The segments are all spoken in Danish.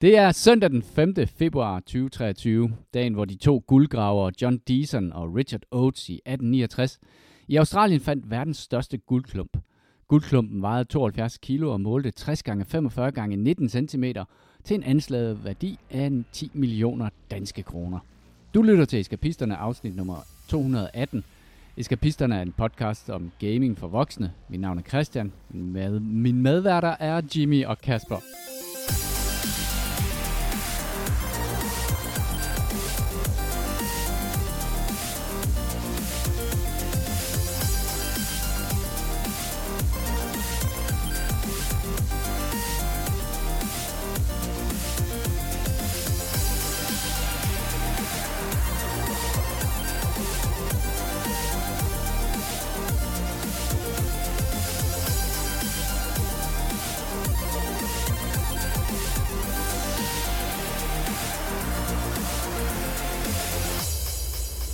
Det er søndag den 5. februar 2023, dagen hvor de to guldgravere John Deason og Richard Oates i 1869 i Australien fandt verdens største guldklump. Guldklumpen vejede 72 kilo og målte 60 gange 45 gange 19 cm til en anslaget værdi af 10 millioner danske kroner. Du lytter til Eskapisterne afsnit nummer 218. Eskapisterne er en podcast om gaming for voksne. Mit navn er Christian. Med, min medværter er Jimmy og Kasper.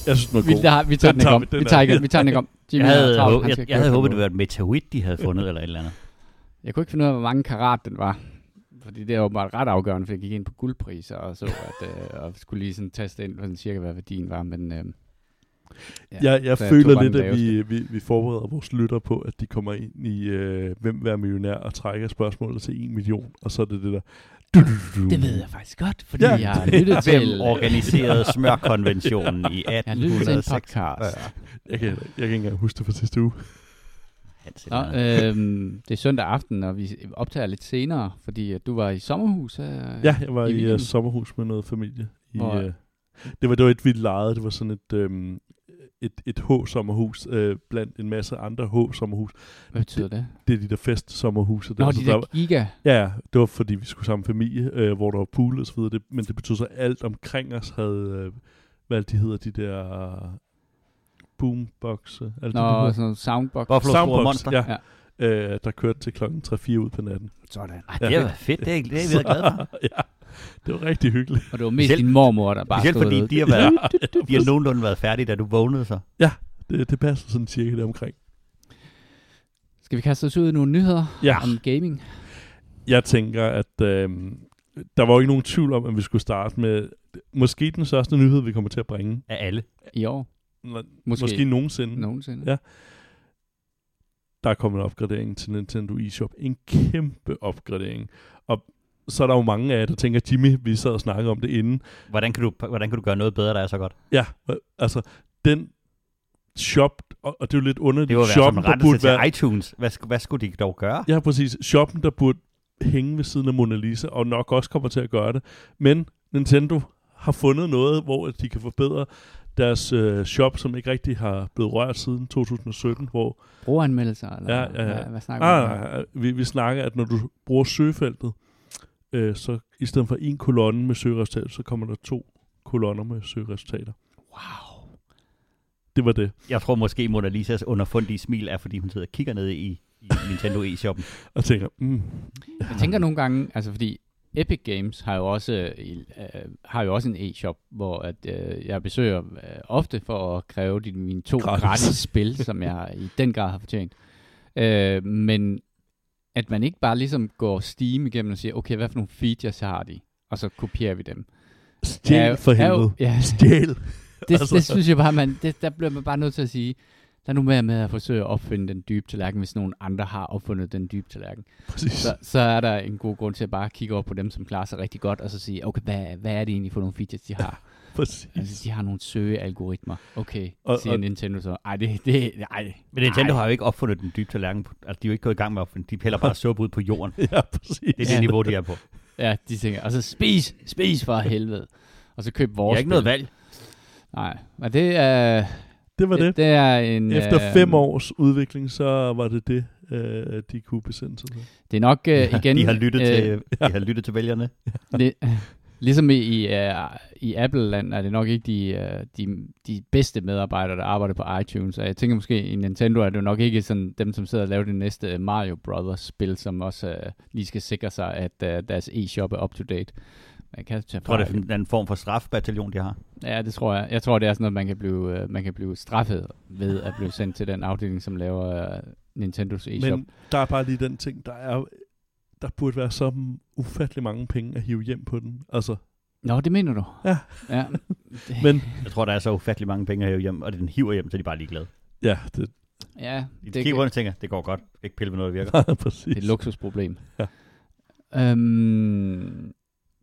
Jeg synes, den Vi, god. der, vi tager den, Den ikke om. vi, den Vi er- tager, ikke, vi tager den ikke om. Jimmy Jeg har havde, travlt, jeg, jeg køre havde håbet, det var et meteorit, de havde fundet, eller et eller andet. Jeg kunne ikke finde ud af, hvor mange karat den var. Fordi det er jo bare ret afgørende, for jeg gik ind på guldpriser og så, at, øh, og skulle lige sådan teste ind, hvordan cirka hvad værdien var. Men, øh, ja, jeg, jeg føler lidt, at vi, vi, vi forbereder vores lytter på, at de kommer ind i øh, Hvem vil være millionær og trækker spørgsmålet til 1 million, og så er det det der... Du, du, du. Det ved jeg faktisk godt, fordi Ja. ja. jeg har lyttet til... Hvem organiserede smørkonventionen i Jeg har lyttet til en 1846? podcast. Jeg kan, jeg kan ikke engang huske det fra sidste uge. Nå, øhm, det er søndag aften, og vi optager lidt senere, fordi at du var i sommerhus. Øh, Ja, jeg var i i, uh, sommerhus med noget familie. I, Hvor- uh, det, var, det var et vildt lejet. Det var sådan et, øhm, et, et H-sommerhus øh, blandt en masse andre H-sommerhus. Hvad betyder det? Det er de der fest-sommerhuse. Nå, der, de så der giga. Ja, ja, det var fordi, vi skulle sammen familie, øh, hvor der var pool og så videre. Det, men det betød så, at alt omkring os havde, øh, hvad de hedder, de der boomboxe. Alt det, de Nå, hedder. sådan noget soundbox. Buffalo Soundbox, Monster. ja. Ja. Øh, der kørte til klokken 3-4 ud på natten. Sådan. Ej, det var fedt, det er, det er da glade for. ja, det var rigtig hyggeligt. Og det var mest Specielt- din mormor, der bare stod fordi de har, været, de har nogenlunde været færdige, da du vågnede så. Det, det passer sådan cirka det omkring. Skal vi kaste os ud i nogle nyheder Ja. om gaming? Jeg tænker, at øh, der var jo ikke nogen tvivl om, at vi skulle starte med måske den største nyhed, vi kommer til at bringe. Af alle. I år? Måske, Måske. måske nogensinde. Nogensinde? Ja. der er kommet en opgradering til Nintendo eShop. En kæmpe opgradering. Og så er der jo mange af jer, der tænker, Jimmy, vi sad og snakkede om det inden. Hvordan kan, du, hvordan kan du gøre noget bedre, der er så godt? Ja, altså, den shop, og, og det er jo lidt underligt, Det var være shoppen, der burde være... til iTunes. Hvad, hvad skulle de dog gøre? Ja, præcis. Shoppen, der burde hænge ved siden af Mona Lisa, og nok også kommer til at gøre det. Men Nintendo har fundet noget, hvor de kan forbedre deres øh, shop, som ikke rigtig har blevet rørt siden 2017, hvor Brugeranmeldelser? Eller Ja, ja, ja. Hvad, hvad snakker vi ah, om? nej, nej, vi, vi snakker, at når du bruger søgefeltet, øh, så i stedet for en kolonne med søgeresultater, så kommer der to kolonner med søgeresultater. Wow. Det var det. Jeg tror måske, Mona Lisas underfundige smil er, fordi hun sidder og kigger ned i, i Nintendo eShoppen. Og tænker, mm, Jeg tænker nogle gange, altså fordi Epic Games har jo også, øh, har jo også en e-shop, hvor at, øh, jeg besøger øh, ofte for at kræve de, mine to Gratis. gratis, spil, som jeg i den grad har fortjent. Øh, men at man ikke bare ligesom går Steam igennem og siger, okay, hvad for nogle features har de? Og så kopierer vi dem. stjæl Er- for er jo- helvede. Ja, Stjæl. det, Altså- det synes jeg bare, man, det, der bliver man bare nødt til at sige, der er nu med med at forsøge at opfinde den dybe tallerken, hvis nogen andre har opfundet den dybe tallerken. Præcis. Så, så er der en god grund til at bare kigge over på dem, som klarer sig rigtig godt, og så sige, okay, hvad, hvad er det egentlig for nogle features, de har? Præcis. altså, de har nogle søgealgoritmer. Okay, Og- siger og- Nintendo så. Ej, det, det, ej, Men Nintendo ej. har jo ikke opfundet den dybe tallerken. Altså, de er jo ikke gået i gang med at opfinde. De hælder bare suppe ud på jorden. Ja, præcis. Det er det Ja. niveau, de er på. Ja, de tænker, og så spis, spis for helvede. Og så køb vores har ikke noget valg. Nej, men det er... Det var det. Det, det er en... Efter øh, fem års udvikling, så var det det, øh, de kunne besende sig til. Det er nok øh, igen... de har lyttet, øh, til, de har lyttet til vælgerne. det, ligesom i, i, uh, i Apple-land er det nok ikke de, uh, de, de bedste medarbejdere, der arbejder på iTunes. Og jeg tænker måske, i Nintendo er det jo nok ikke sådan dem, som sidder og laver det næste Mario Brothers-spil, som også uh, lige skal sikre sig, at uh, deres e-shop er up-to-date. Man kan tage Jeg tror, det er en anden form for strafbataljon, de har. Ja, det tror jeg. Jeg tror, det er sådan noget, man kan blive, uh, man kan blive straffet ved at blive sendt til den afdeling, som laver uh, Nintendos e-shop. Men der er bare lige den ting, der er der burde være så ufattelig mange penge at hive hjem på den. Altså, Nå, det mener du? Ja. ja. men Jeg tror, der er så ufattelig mange penge at hæve hjem, og den hiver hjem, så er de bare ligeglade. ja, det, ja, De det, kigger rundt og tænker, det går godt. Ikke pille ved noget, der virker. er præcis. det er et luksusproblem. Ja. Øhm,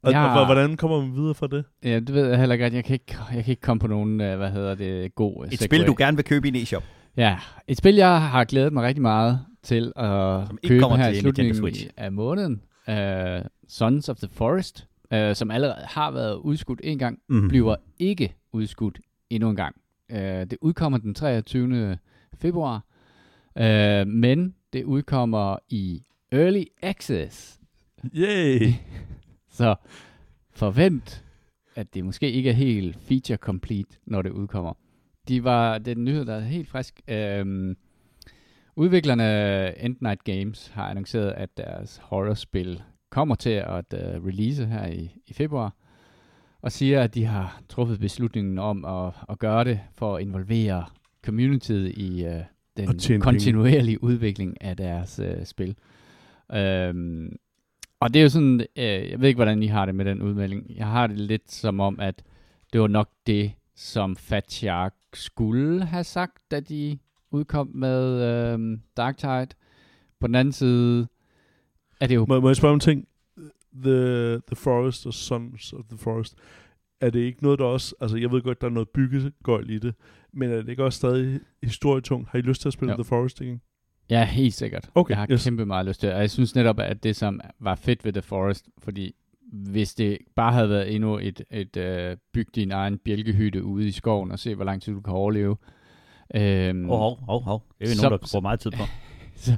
Og, jeg- og, hvordan kommer man videre fra det? Ja, det ved jeg heller godt. Jeg kan ikke, jeg kan ikke komme på nogen, øh, hvad hedder det, god Et spil, du gerne vil købe i en e-shop. Ja, et spil, jeg har glædet mig rigtig meget til at Som købe her i slutningen af måneden. Uh, Sons of the Forest, uh, som allerede har været udskudt en gang, Mm. bliver ikke udskudt endnu en gang. Uh, det udkommer den 23. februar, uh, men det udkommer i Early Access. Yay! Så forvent, at det måske ikke er helt feature complete, når det udkommer. De var, det er en nyhed, der er helt frisk. Øhm, udviklerne End Night Games har annonceret, at deres horrorspil kommer til at uh, release her i, i februar, og siger, at de har truffet beslutningen om at, at gøre det for at involvere communityet i uh, den penge. kontinuerlige udvikling af deres uh, spil. Øhm, og det er jo sådan, øh, jeg ved ikke, hvordan I har det med den udmelding. Jeg har det lidt som om, at det var nok det, som Fat Shark skulle have sagt, da de udkom med øh, Dark Tide. På den anden side er det jo... Må, må jeg spørge om ting? The, the Forest og Sons of the Forest. Er det ikke noget, der også... Altså, jeg ved godt, der er noget byggegøjl i det, men er det ikke også stadig historietungt? Har I lyst til at spille Jo. The Forest igen? Ja, helt sikkert. Okay, jeg har yes. kæmpe meget lyst til det. Og jeg synes netop, at det, som var fedt ved The Forest, fordi hvis det bare havde været endnu et, et øh, byg din egen bjælkehytte ude i skoven og se, hvor lang tid du kan overleve. Øhm, Hov, hov, hov, hov. Det er jo Så- nogen, der bruger meget tid på.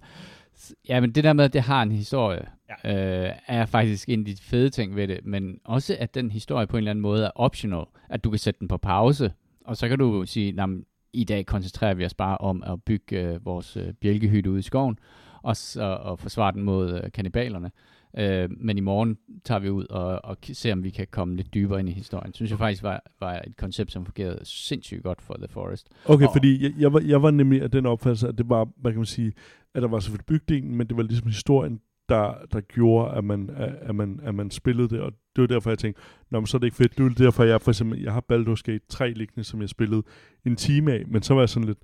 Ja, men det der med, at det har en historie, ja. øh, er faktisk en af de fede ting ved det, men også at den historie på en eller anden måde er optional, at du kan sætte den på pause, og så kan du sige, "Nå, men i dag koncentrerer vi os bare om at bygge øh, vores øh, bjælkehytte ude i skoven, og, så, og forsvare den mod øh, kannibalerne. Øh, men i morgen tager vi ud og, og ser, om vi kan komme lidt dybere ind i historien. Synes jeg faktisk var, var et koncept, som fungerede sindssygt godt for The Forest. Okay, Og- fordi jeg, jeg, var, jeg var nemlig af den opfattelse, at det var, hvad kan man sige, at der var selvfølgelig bygningen, men det var ligesom historien, der, der gjorde, at man, at, man, at man spillede det, og det var derfor, jeg tænkte, Nå, men så er det ikke fedt. Det var derfor, jeg for eksempel, jeg har Baldur's Gate 3 liggende, som jeg spillede en time af, men så var jeg sådan lidt,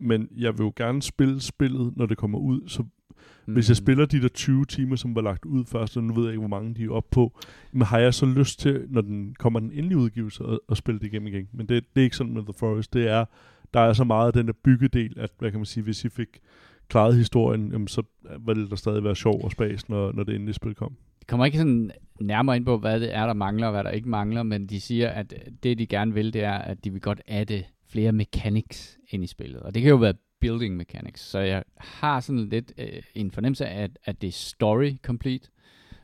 men jeg vil jo gerne spille spillet, når det kommer ud, så Mm. hvis jeg spiller de der 20 timer, som var lagt ud først, og nu ved jeg ikke, hvor mange de er oppe på, men har jeg så lyst til, når den kommer den endelige udgivelse, at, at spille det igennem igen. Men det, det er ikke sådan med The Forest. Det er, der er så meget af den der byggedel, at hvad kan man sige, hvis I fik klaret historien, jamen, så ville der stadig være sjov og spas, når, når det endelige spil kom. De kommer ikke sådan nærmere ind på, hvad det er, der mangler, og hvad der ikke mangler, men de siger, at det, de gerne vil, det er, at de vil godt adde flere mechanics ind i spillet. Og det kan jo være building mechanics. Så jeg har sådan lidt øh, en fornemmelse af, at, at det er story complete,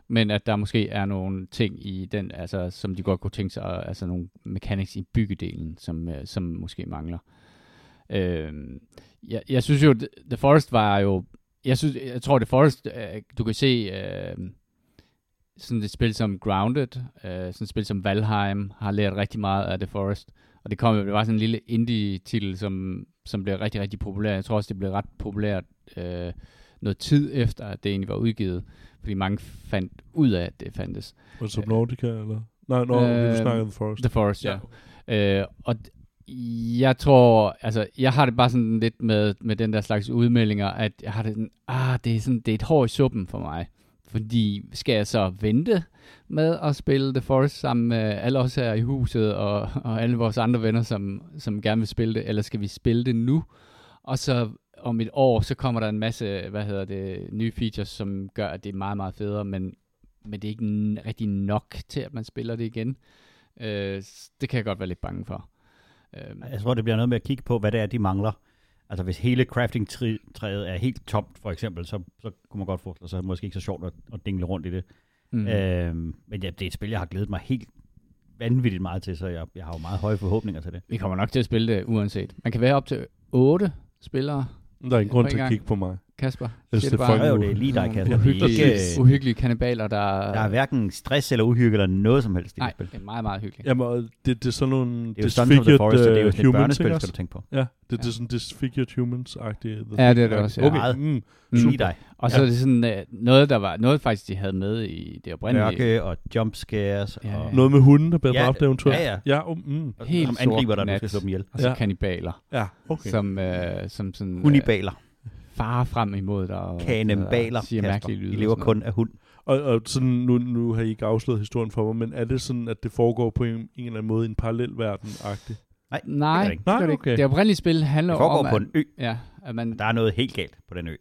men at der måske er nogle ting i den, altså, som de godt kunne tænke sig, altså nogle mechanics i byggedelen, som, øh, som måske mangler. Øh, jeg, jeg synes jo, The Forest var jo, jeg, synes, jeg tror, The Forest, øh, du kan se, øh, sådan et spil som Grounded, øh, sådan et spil som Valheim, har lært rigtig meget af The Forest. Og det kom jo, det var sådan en lille indie-titel, som, som blev rigtig, rigtig populær. Jeg tror også, det blev ret populært øh, noget tid efter, at det egentlig var udgivet. Fordi mange fandt ud af, at det fandtes. Og Subnautica, eller? Nej, nå, øh, du Øh, snakker The Forest. The Forest, ja. ja. Øh, og jeg tror, altså, jeg har det bare sådan lidt med, med den der slags udmeldinger, at jeg har det sådan, ah, det er, sådan, det er et hår i suppen for mig. Fordi skal jeg så vente med at spille The Forest sammen med alle os her i huset og, og alle vores andre venner, som, som gerne vil spille det, eller skal vi spille det nu? Og så om et år, så kommer der en masse, hvad hedder det, nye features, som gør, at det er meget, meget federe, men, men det er ikke n- rigtig nok til, at man spiller det igen. Øh, det kan jeg godt være lidt bange for. Øh, Jeg tror, det bliver noget med at kigge på, hvad det er, de mangler. Altså hvis hele crafting-træet er helt tomt, for eksempel, så, så kunne man godt forestille sig, at det måske ikke så sjovt at, at dingle rundt i det. mm. Øhm, men ja, det er et spil, jeg har glædet mig helt vanvittigt meget til, så jeg, jeg har jo meget høje forhåbninger til det. Vi kommer nok til at spille det uanset. Man kan være op til otte spillere. Der er ingen grund en til at kigge på mig. Kasper? Jeg det er bare. Jo, det er lige dig, Kasper. Er Uhyggelige, ikke, uhyggelige kanibaler, der... der er hverken stress eller uhygge eller noget som helst i det Nej, spil. det er meget, meget hyggeligt. Jamen, og det, det er sådan nogle Det er jo Sons of the Forest, og det er jo sådan et børnespil, skal du tænke på. Ja, det, det Ja. er sådan disfigured humans-agtige. Ja, det er det også, ja. Okay. Mm. Mm. Lige dig. Og så er det sådan øh, noget, der var noget faktisk, de havde med i det oprindelige. Mørke og jump scares. Ja, og, ja. Noget med hunden, der bliver Ja, dræbt eventuelt. ja, ja. Ja, um, mm. Helt som angriber dig, du nat. skal slå dem ihjel. Og så Ja. kanibaler, ja okay. som, øh, som sådan... Øh, Hunibaler. Farer frem imod dig. Og, Kanembaler, og siger Kasper. mærkelige lyde. De og lever kun af hund. Og, og sådan, nu, nu har I ikke afsløret historien for mig, men er det sådan, at det foregår på en, en eller anden måde i en parallelverden-agtig? Nej, Nej, det det, det Nej, det okay. Det oprindelige spil handler Det foregår om, på at, en ø. ja, at man, Der er noget helt galt på den ø.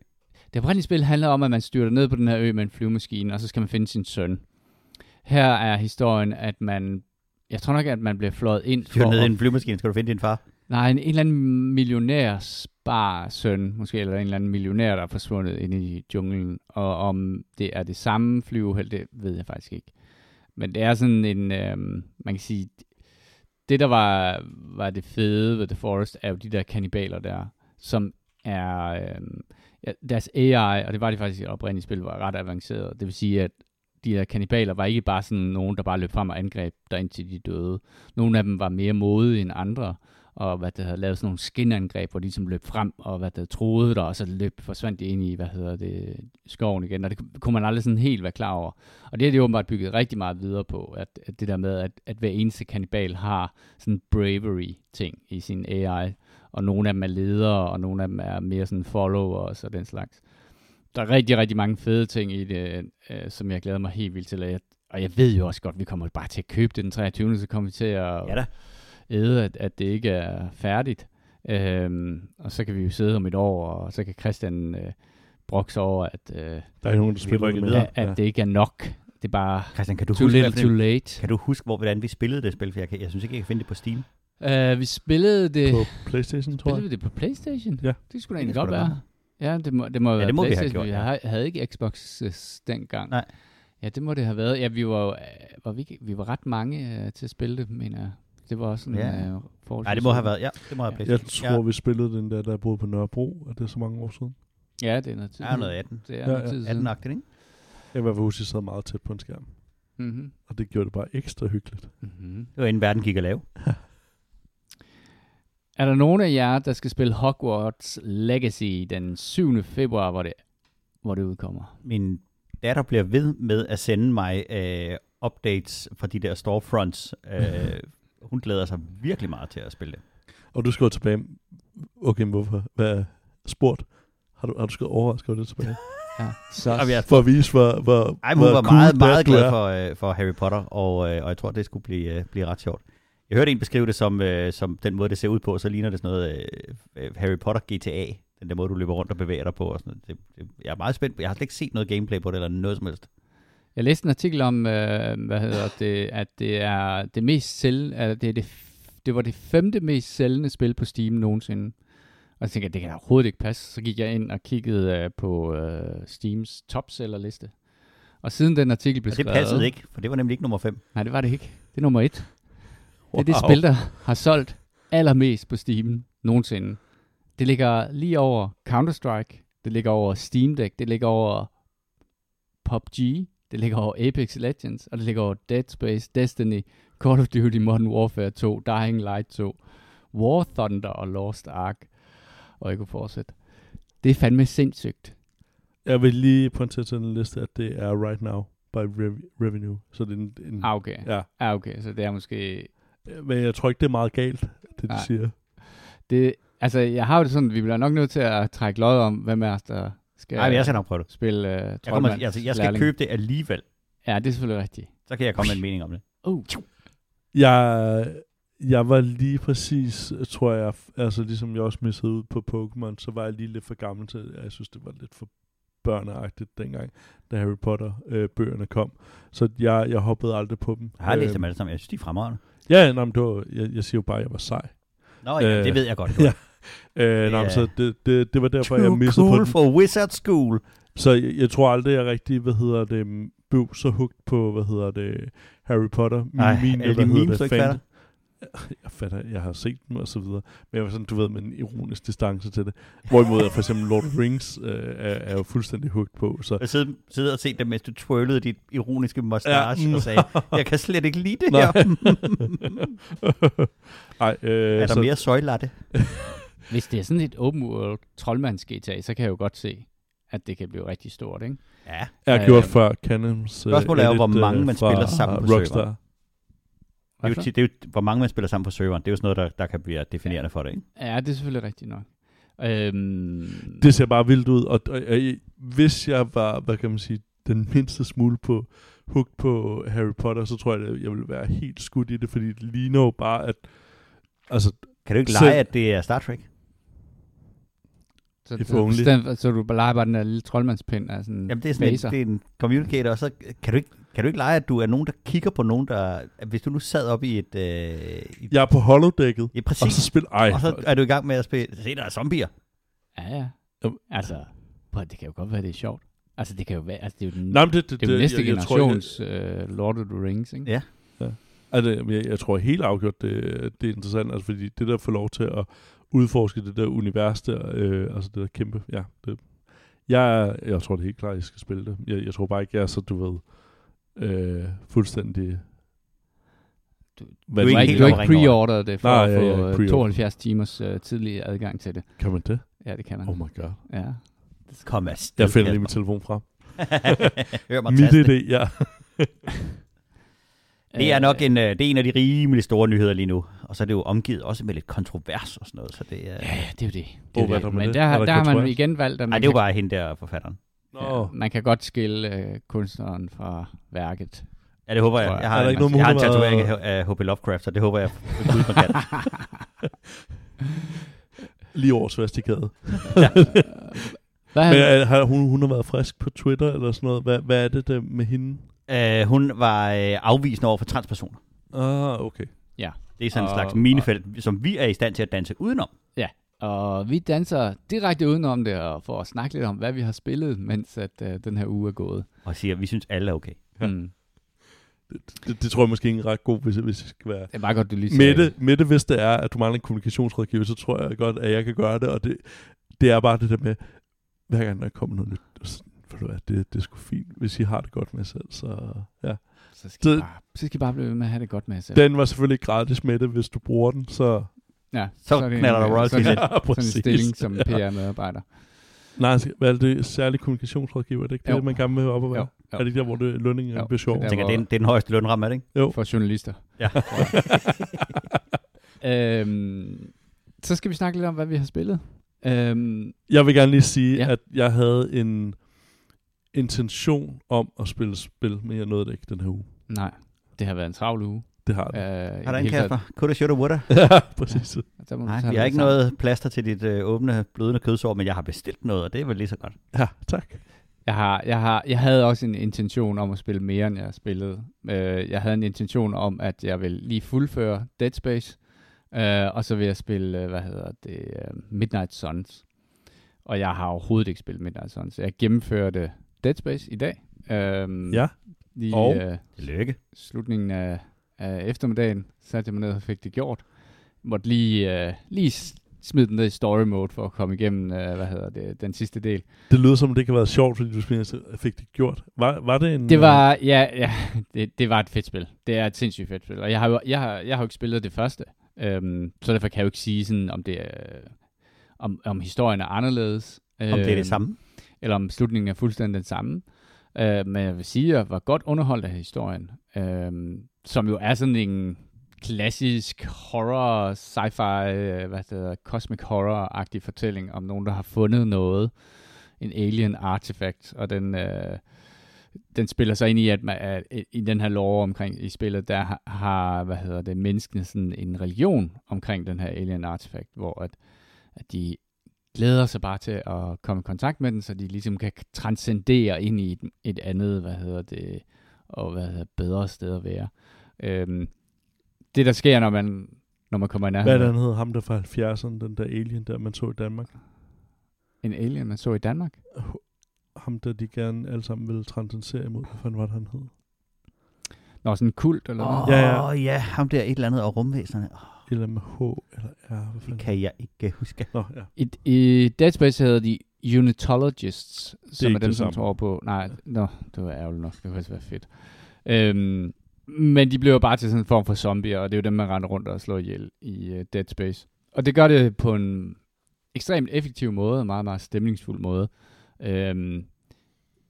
det oprindelige spil handler om, at man styrter ned på den her ø med en flyvemaskine, og så skal man finde sin søn. Her er historien, at man, jeg tror nok, at man bliver fløjet ind Fyr ned i en flyvemaskine, skal du finde din far. Nej, en, en eller anden millionærs bar søn, måske, eller en eller anden millionær, der er forsvundet ind i junglen. Og om det er det samme flyuheld, det ved jeg faktisk ikke. Men det er sådan en, øh, man kan sige, det der var, var det fede ved The Forest, er jo de der kannibaler der, som er, øh, ja, deres AI, og det var de faktisk i oprindelige spil, var ret avanceret. Det vil sige, at de her kannibaler var ikke bare sådan nogen, der bare løb frem og angreb der indtil de døde. Nogle af dem var mere modige end andre, og hvad det hedder, lavede sådan nogle skinangreb, hvor de ligesom løb frem, og hvad det troede der, og så løb, forsvandt de ind i, hvad hedder det, skoven igen, og det kunne man aldrig sådan helt være klar over. Og det har de åbenbart bygget rigtig meget videre på, at, at det der med, at, at hver eneste kannibal har sådan bravery-ting i sin AI, og nogle af dem er ledere, og nogle af dem er mere sådan followers og den slags. Der er rigtig, rigtig mange fede ting i det, øh, som jeg glæder mig helt vildt til, og jeg, og jeg ved jo også godt, at vi kommer bare til at købe det den 23. så kommer vi til at Ja da æde, at, at det ikke er færdigt. Øhm, og så kan vi jo sidde om et år, og så kan Christian øh, brokse over, at, øh, Der er ikke nogen, der Vi spiller rykker med. videre. at, at det ikke er nok. Det er bare Christian, kan du too huske, little, too late. kan du huske hvor, hvordan vi spillede det spil? For jeg, kan, jeg synes ikke, jeg kan finde det på Steam. Uh, vi spillede det, På Playstation, tror spillede jeg. vi det på Playstation? Ja. Det skulle da egentlig godt være. Ja, det må, det må Ja, være det må vi have Playstation. gjort, Vi ja. havde, havde ikke Xbox øh, dengang. Nej. Ja, det må det have været. Ja, vi var, øh, var vi, ikke- vi var ret mange uh, til at spille det, mener jeg. Det var også en Ja. ja. uh, forholdsvis... Nej, det må have været, ja, det må have Ja. været Jeg PlayStation. tror, vi spillede den der, der boede på Nørrebro. Er det så mange år siden? Ja, det er noget tid. Ja, noget 18. Det er Ja, noget ja. tid siden. 18-agtigt, ikke? Jeg kan i hvert fald huske, at jeg sad meget tæt på en skærm. Mm-hmm. Og det gjorde det bare ekstra hyggeligt. Mm-hmm. Det var inden verden gik at lave. Er der nogen af jer, der skal spille Hogwarts Legacy den 7. februar, hvor det, hvor det udkommer? Min datter bliver ved med at sende mig øh, updates fra de der storefronts. Øh, hun glæder sig virkelig meget til at spille det. Og du skriver tilbage, okay, hvorfor? Hvad er spurgt? Har du, har du skrevet overrasket over det tilbage? Ja, så, Jamen, jeg, For at vise, hvor, hvor, ej, hun hvor var cool meget, meget glad for, øh, for Harry Potter, og, øh, og jeg tror, det skulle blive, øh, blive ret sjovt. Jeg hørte en beskrive det som, øh, som den måde, det ser ud på, så ligner det sådan noget øh, øh, Harry Potter GTA. Den der måde, du løber rundt og bevæger dig på. Og sådan noget. Det, det, jeg er meget spændt. Jeg har slet ikke set noget gameplay på det, eller noget som helst. Jeg læste en artikel om, øh, hvad hedder det, at det er det mest sælg, altså det, er det, det var det femte mest sælgende spil på Steam nogensinde. Og så tænkte jeg, det kan da overhovedet ikke passe. Så gik jeg ind og kiggede øh, på øh, Steams topsellerliste. Og siden den artikel blev Og det skrevet... passede ikke, for det var nemlig ikke nummer 5. Nej, det var det ikke. Det er nummer et. Det er det Wow. spil, der har solgt allermest på Steam nogensinde. Det ligger lige over Counter-Strike, det ligger over Steam Deck, det ligger over PUBG, det ligger over Apex Legends, og det ligger over Dead Space, Destiny, Call of Duty Modern Warfare 2, Dying Light 2, War Thunder og Lost Ark. Og jeg kunne fortsætte. Det er fandme sindssygt. Jeg vil lige pointere til den liste, at det er right now by rev- revenue. Så det er en, en Ah, okay. ja. Ah, okay, så det er måske Men jeg tror ikke, det er meget galt, det de Nej. siger. Det, altså, jeg har jo det sådan, vi bliver nok nødt til at trække lod om, hvem os, der skal Nej, men jeg skal nok prøve det. spille uh, Jeg, kommer, altså, jeg skal købe det alligevel. Ja, det er selvfølgelig rigtigt. Så kan jeg komme med en mening om det. Uh. Jeg, jeg var lige præcis, tror jeg, altså ligesom jeg også missede ud på Pokémon, så var jeg lige lidt for gammel til, jeg synes, det var lidt for børneagtigt dengang, da Harry Potter-bøgerne kom. Så jeg, jeg hoppede aldrig på dem. Jeg har læst Øhm, dem alle sammen. Jeg synes, de er fremragende. Ja, nej, men det var, jeg, jeg siger jo bare, at jeg var sej. Nå ja, Øh, det ved jeg godt. ja. Øh, nej, Ja. men så det, det, det var derfor, jeg Too missede cool på den. for Wizard School. Så jeg, jeg tror aldrig, jeg rigtig, hvad hedder det, m- blev så hugt på, hvad hedder det, Harry Potter. Min, Ej, min, alle de memes, det, fan- jeg fatter, jeg har set dem og så videre, men jeg var sådan, du ved, med en ironisk distance til det. Hvorimod jeg for eksempel Lord Rings øh, er, er jo fuldstændig hugt på, så Jeg sidder, sidder og set dem, mens du twirlede dit ironiske mustache Ja. og sagde, jeg kan slet ikke lide det Nej. her. Ej, øh, er der så, mere søjlatte? Hvis det er sådan et open world troldmands GTA, så kan jeg jo godt se, at det kan blive rigtig stort, ikke? Ja. er Øh, gjort før Canoms øh, Spørgsmålet er jo, hvor øh, mange man spiller sammen på Rockstar. serveren. Det er, jo, det er jo, hvor mange man spiller sammen på serveren. Det er jo sådan noget, der, der kan blive definerende for det, ikke? Ja, det er selvfølgelig rigtigt nok. Øhm, Det ser bare vildt ud, og, og, og hvis jeg var, hvad kan man sige, den mindste smule på hooked på Harry Potter, så tror jeg, at jeg ville være helt skudt i det, fordi det ligner jo bare, at altså, Kan du ikke Selv- lege, at det er Star Trek? Så, if så, only. så, så du bare leger bare den der lille troldmandspind af sådan Jamen, det er sådan en, det er en communicator, og så kan du, ikke, kan du ikke lege, at du er nogen, der kigger på nogen, der... Hvis du nu sad op i et... Øh, i, jeg er på holodækket, ja, og præcis. så spiller, ej, Og så er du i gang med at spille... Se, der er zombier. Ja, ja. Jamen. Altså, prøv, det kan jo godt være, det er sjovt. Altså, det kan jo være, altså, det er jo den, Nej, men det, det, det er jo næste jeg, jeg, tror, jeg, generations uh, Lord of the Rings, ikke? Ja. altså, jeg, jeg tror helt afgjort, det, det er interessant, altså, fordi det der får lov til at udforske det der univers der, øh, altså det der kæmpe, ja, det, jeg, jeg tror det er helt klart, at jeg skal spille det. Jeg, jeg tror bare ikke, jeg er så, du ved, øh, fuldstændig... Du- Hvad du er ikke helt du ikke pre-ordret det for Nej, at ja, ja, få øh, pre-ordered. 72 timers uh, tidlig adgang til det. Kan man det? Ja, det kan man. Oh my god. Ja. Kom afsted. Jeg finder lige min telefon frem. Hør mig Mit idé, ja. Det er nok Øh, en, øh, det er en af de rimelig store nyheder lige nu. Og så er det jo omgivet også med lidt kontrovers og sådan noget. Så det er, Ja, ja, det er jo det. det, er jo der det. Men det? der, Er der der har man igen valgt, at Nej, man, det er jo kan, bare hende der forfatteren. Ja, man kan godt skille øh, kunstneren fra værket. Ja, det håber jeg. Jeg. Jeg Er har, der en, ikke noget med, jeg har en har tatovering af, af H.P. Lovecraft, så det håber jeg ved Gud, kan. lige over Svastikade. Hvad Men han, øh, har hun, hun har været frisk på Twitter eller sådan noget. Hvad, hvad er det der med hende? Uh, hun var uh, afvisende over for transpersoner. Ah, okay. Det er sådan en slags minefelt, som vi er i stand til at danse udenom. og vi danser direkte udenom det, og for at snakke lidt om, hvad vi har spillet, mens at, øh, den her uge er gået. Og siger, at vi synes, alle er okay. Ja. Mm. Det, det, det tror jeg måske ikke er ret god, hvis, hvis det skal være. Det er meget godt, du lige siger Mette, det. Mette, hvis det er, at du mangler en kommunikationsrådgiver, så tror jeg godt, at jeg kan gøre det. Og det, det er bare det der med, hver gang der kommer noget nyt, så, ved du hvad, det, det er sgu fint, hvis I har det godt med selv. Så, ja. Så skal, I Det- bare, så skal I bare blive ved med at have det godt med jer selv. Den var selvfølgelig gratis, Mette, hvis du bruger den, så... ja, Så er det knalder der øh, royalties sådan, ind. Ja, sådan en stilling som PR-medarbejder. Nej, altså, hvad er det? Særlig kommunikationsrådgiver, er det ikke Jo. det, man gerne vil op og være? Jo, jo. Er det ikke der, hvor det, lønningen Jo, bliver sjov? det Jeg tænker, det er, det er den højeste lønramme, er det ikke? Jo. For journalister. Ja. øhm, så skal vi snakke lidt om, hvad vi har spillet. Øhm, Jeg vil gerne lige sige, ja. at jeg havde en intention om at spille spil, men jeg nåede det ikke den her uge. nej, det har været en travl uge. Det har det. Øh, Har der en Kasper? Coulda, shoulda, woulda? Ja, præcis. Der må Nej, vi har ikke sammen. noget plaster til dit øh, åbne, blødende kødsår, men jeg har bestilt noget, og det er vel lige så godt. Ja, tak. Jeg, har, jeg, har, jeg havde også en intention om at spille mere, end jeg spillede. Øh, jeg havde en intention om, at jeg vil lige fuldføre Dead Space, øh, og så vil jeg spille, øh, hvad hedder det, øh, Midnight Suns. Og jeg har overhovedet ikke spillet Midnight Suns. Jeg gennemførte Dead Space i dag. Øh, Ja. Lige Og? øh, Tillykke. slutningen af, af eftermiddagen satte jeg mig ned og fik det gjort. Måtte lige, øh, lige smide den ned i story mode for at komme igennem, øh, hvad hedder det, den sidste del. Det lyder som, om det ikke har været sjovt, fordi du fik det gjort. Var, var det en... Det var, ja, ja det, det var et fedt spil. Det er et sindssygt fedt spil. Og jeg har jo, jeg har, jeg har jo ikke spillet det første. Øhm, så derfor kan jeg jo ikke sige sådan, om det er, om, om historien er anderledes. Om det er det øhm, samme. Eller om slutningen er fuldstændig den samme. Øh, men jeg vil sige, at jeg var godt underholdt af historien. Øh, som jo er sådan en klassisk horror, sci-fi, øh, hvad det hedder, cosmic horror-agtig fortælling om nogen, der har fundet noget. En alien artifact, og den, øh, den spiller sig ind i, at man, at i den her lore omkring i spillet, der har- har, hvad hedder det, menneskene sådan en religion omkring den her alien artifact, hvor at, at de glæder sig bare til at komme i kontakt med den, så de ligesom kan transcendere ind i et, et andet, hvad hedder det, og hvad hedder bedre sted at være. Øhm, det der sker, når man, når man kommer i Hvad er nærheden det, han hed? Ham der fra 70'erne, den der alien, der man så i Danmark. en alien, man så i Danmark. Ham der, de gerne alle sammen ville transcendere imod. Hvad fanden var det, han hed? Nå, sådan en kult, eller? Ja, ja, ja. ja. ja, ham der et eller andet og rumvæsenerne. Oh, Eller med H, eller R, hvad det kan jeg ikke huske. Nå, ja. I, I Dead Space hedder de Unitologists, som er ikke dem, som tror på... Nej, nå, det var ærgerligt nok. Det kunne faktisk være fedt. Øhm, men de bliver jo bare til sådan en form for zombier, og det er jo dem, man render rundt og slår ihjel i uh, Dead Space. Og det gør det på en ekstremt effektiv måde, en meget, meget stemningsfuld måde. Øhm,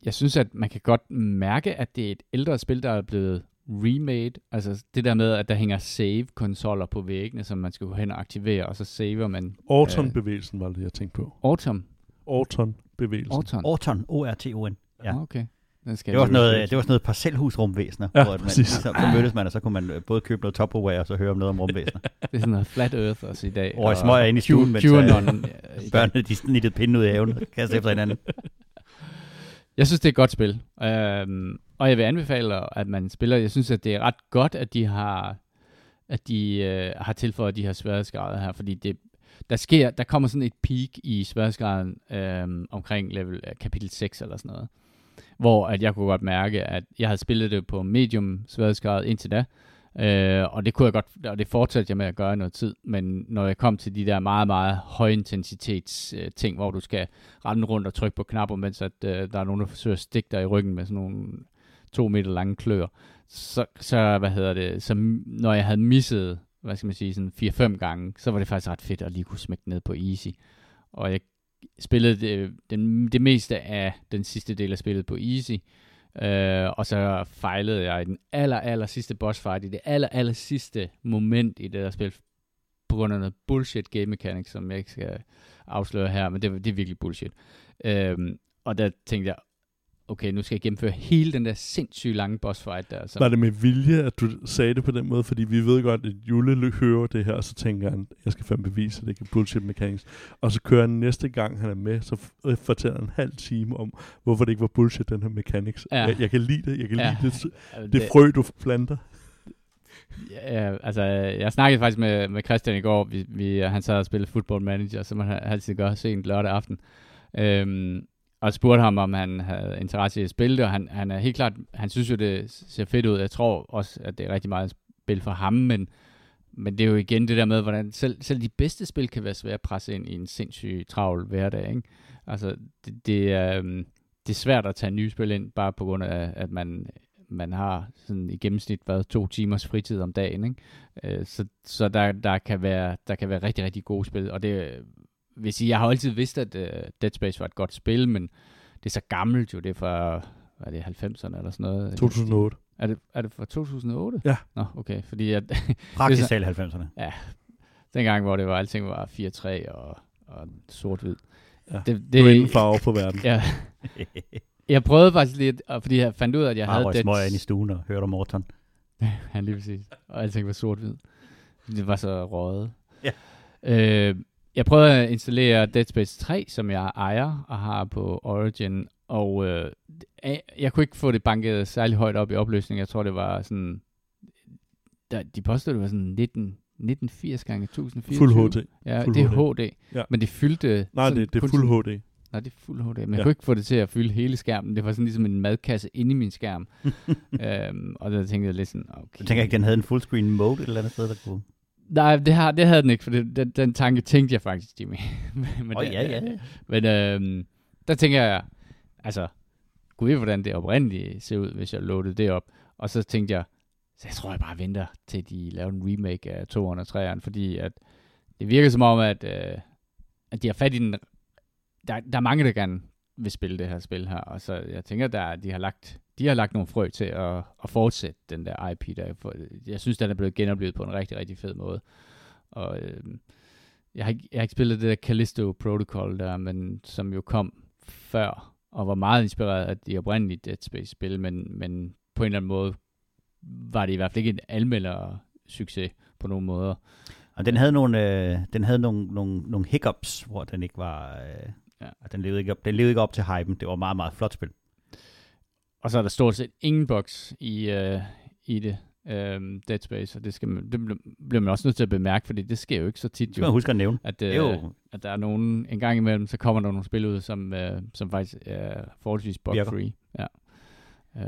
jeg synes, at man kan godt mærke, at det er et ældre spil, der er blevet remade. Altså det der med, at der hænger save-konsoller på væggene, som man skal gå hen og aktivere, og så saver man Orton-bevægelsen var det, jeg tænkte på. Autumn. Orton-bevægelsen. Orton. Orton, O-R-T-O-N. Ja. Ja. Okay. Den skal Det var, sådan noget, det var sådan noget parcelhusrumvæsener, Ja, hvor man, så, så mødtes man, og så kunne man øh, både købe noget Tupperware, og så høre om noget om rumvæsener. Det er sådan noget Flat Earth også i dag. Over i smøger inde i stuen, mens, øh. Børnene, de snittede pinden ud af haven og kastede efter hinanden. Jeg synes, det er et godt spil. Øhm, og jeg vil anbefale, at man spiller. Jeg synes, at det er ret godt, at de har at de øh, har tilføjet de her sværhedsgrader her, fordi det, der sker, der kommer sådan et peak i sværhedsgraden øh, omkring level øh, kapitel 6 eller sådan noget, hvor at jeg kunne godt mærke, at jeg havde spillet det på medium sværhedsgrad indtil da, øh, og det kunne jeg godt, og det fortsatte jeg med at gøre noget tid, men når jeg kom til de der meget, meget højintensitets øh, ting, hvor du skal rende rundt og trykke på knapper, mens at, øh, der er nogen, der forsøger at stikke dig i ryggen med sådan nogle to meter lange klør, så, så hvad hedder det, så når jeg havde misset, hvad skal man sige, sådan 4-5 gange, så var det faktisk ret fedt at lige kunne smække ned på easy. Og jeg spillede det, den, det meste af den sidste del af spillet på easy, øh, og så fejlede jeg i den aller, aller sidste boss fight, i det aller, aller sidste moment i det der spil, på grund af noget bullshit game mechanic, som jeg ikke skal afsløre her, men det, det er virkelig bullshit. Øhm, og der tænkte jeg, okay, nu skal jeg gennemføre hele den der sindssygt lange boss fight der. Som, Var det med vilje, at du sagde det på den måde? Fordi vi ved godt, at Jule hører det her, og så tænker han, jeg skal fandme bevise, at det er bullshit mechanics. Og så kører han næste gang, han er med, så øh, fortæller han en halv time om, hvorfor det ikke var bullshit, den her mechanics. Ja. Jeg, jeg kan lide det, jeg kan Ja. lide det, Altså, det frø, du planter. Ja, altså, jeg snakkede faktisk med, med Christian i går. Vi, vi, han sad og spillede football manager, som han altid gør sent lørdag aften. Øhm, og spurgte ham, om han havde interesse i at spille det, og han, han er helt klart, han synes jo, det ser fedt ud. Jeg tror også, at det er rigtig meget spil for ham, men, men det er jo igen det der med, hvordan selv, selv de bedste spil kan være svære at presse ind i en sindssyg travl hverdag. Ikke? Altså, det, det, er, øhm, det er svært at tage nye spil ind, bare på grund af, at man, man har sådan i gennemsnit været to timers fritid om dagen. Ikke? Øh, så så der, der, kan være, der kan være rigtig, rigtig gode spil, og det vil sige, jeg har altid vidst, at uh, Dead Space var et godt spil, men det er så gammelt jo, det er fra, hvad er det, 90'erne eller sådan noget? 2008. Er det, er det fra 2008? Ja. Nå, okay, fordi at, Praktisk talt 90'erne. dengang, hvor det var, alting var 4-3 og, og sort-hvid. Ja. Det, Det er ingen farve på verden. Ja, jeg prøvede faktisk lidt, og fordi jeg fandt ud af, at jeg Jeg havde Dead smøger ind i stuen og hørte om Morton. Ja, lige præcis. Og alting var sort-hvid. Det var så røget. Ja. Øh, jeg prøvede at installere Dead Space 3, som jeg ejer og har på Origin, og øh, jeg, jeg kunne ikke få det banket særlig højt op i opløsning. Jeg tror, det var sådan... Der, de påstod, det var sådan 19, 1980 gange 1024. Fuld HD. Ja, Fuld det er HD. HD. Ja. Men det fyldte... Nej, sådan det, det er fuld HD. Nej, det er fuld HD, men jeg Ja. kunne ikke få det til at fylde hele skærmen. Det var sådan ligesom en madkasse inde i min skærm. øhm, og der tænkte jeg lidt sådan, okay. Jeg tænker ikke, den havde en fullscreen mode et eller andet sted, der kunne... Nej, det, har, det havde den ikke, for det, den, den tanke tænkte jeg faktisk, Jimmy. men det- ja, ja. Men øhm, der tænker jeg, altså, gud ved, hvordan det oprindeligt ser ud, hvis jeg loadede det op. Og så tænkte jeg, så jeg tror, jeg bare venter til de laver en remake af 203'eren, fordi at det virker som om, at, øh, at de har fat i den... Der, der er mange, der gerne vil spille det her spil her, og så jeg tænker, der, de har lagt de har lagt nogle frø til at, at fortsætte den der IP der. For jeg synes, den er blevet genoplevet på en rigtig, rigtig fed måde. Og øh, jeg, har ikke, jeg har ikke spillet det der Callisto Protocol der, men som jo kom før, og var meget inspireret af de oprindelige Dead Space-spil, men, men på en eller anden måde var det i hvert fald ikke en almelder succes på nogen måder. Og den havde nogle, øh, den havde nogle, nogle, nogle hiccups, hvor den ikke var... Øh, Ja. ja. Den levede ikke op, den levede ikke op til hypen. Det var meget, meget flot spil. Og så er der stort set ingen bugs i, øh, i det, øh, Dead Space, og det, skal man, det bl- bliver man også nødt til at bemærke, fordi det sker jo ikke så tit Det skal man jo, huske at nævne. at, øh, jo, at der er nogen, en gang imellem, så kommer der nogle spil ud, som, øh, som faktisk er forholdsvis bug-free. Ja.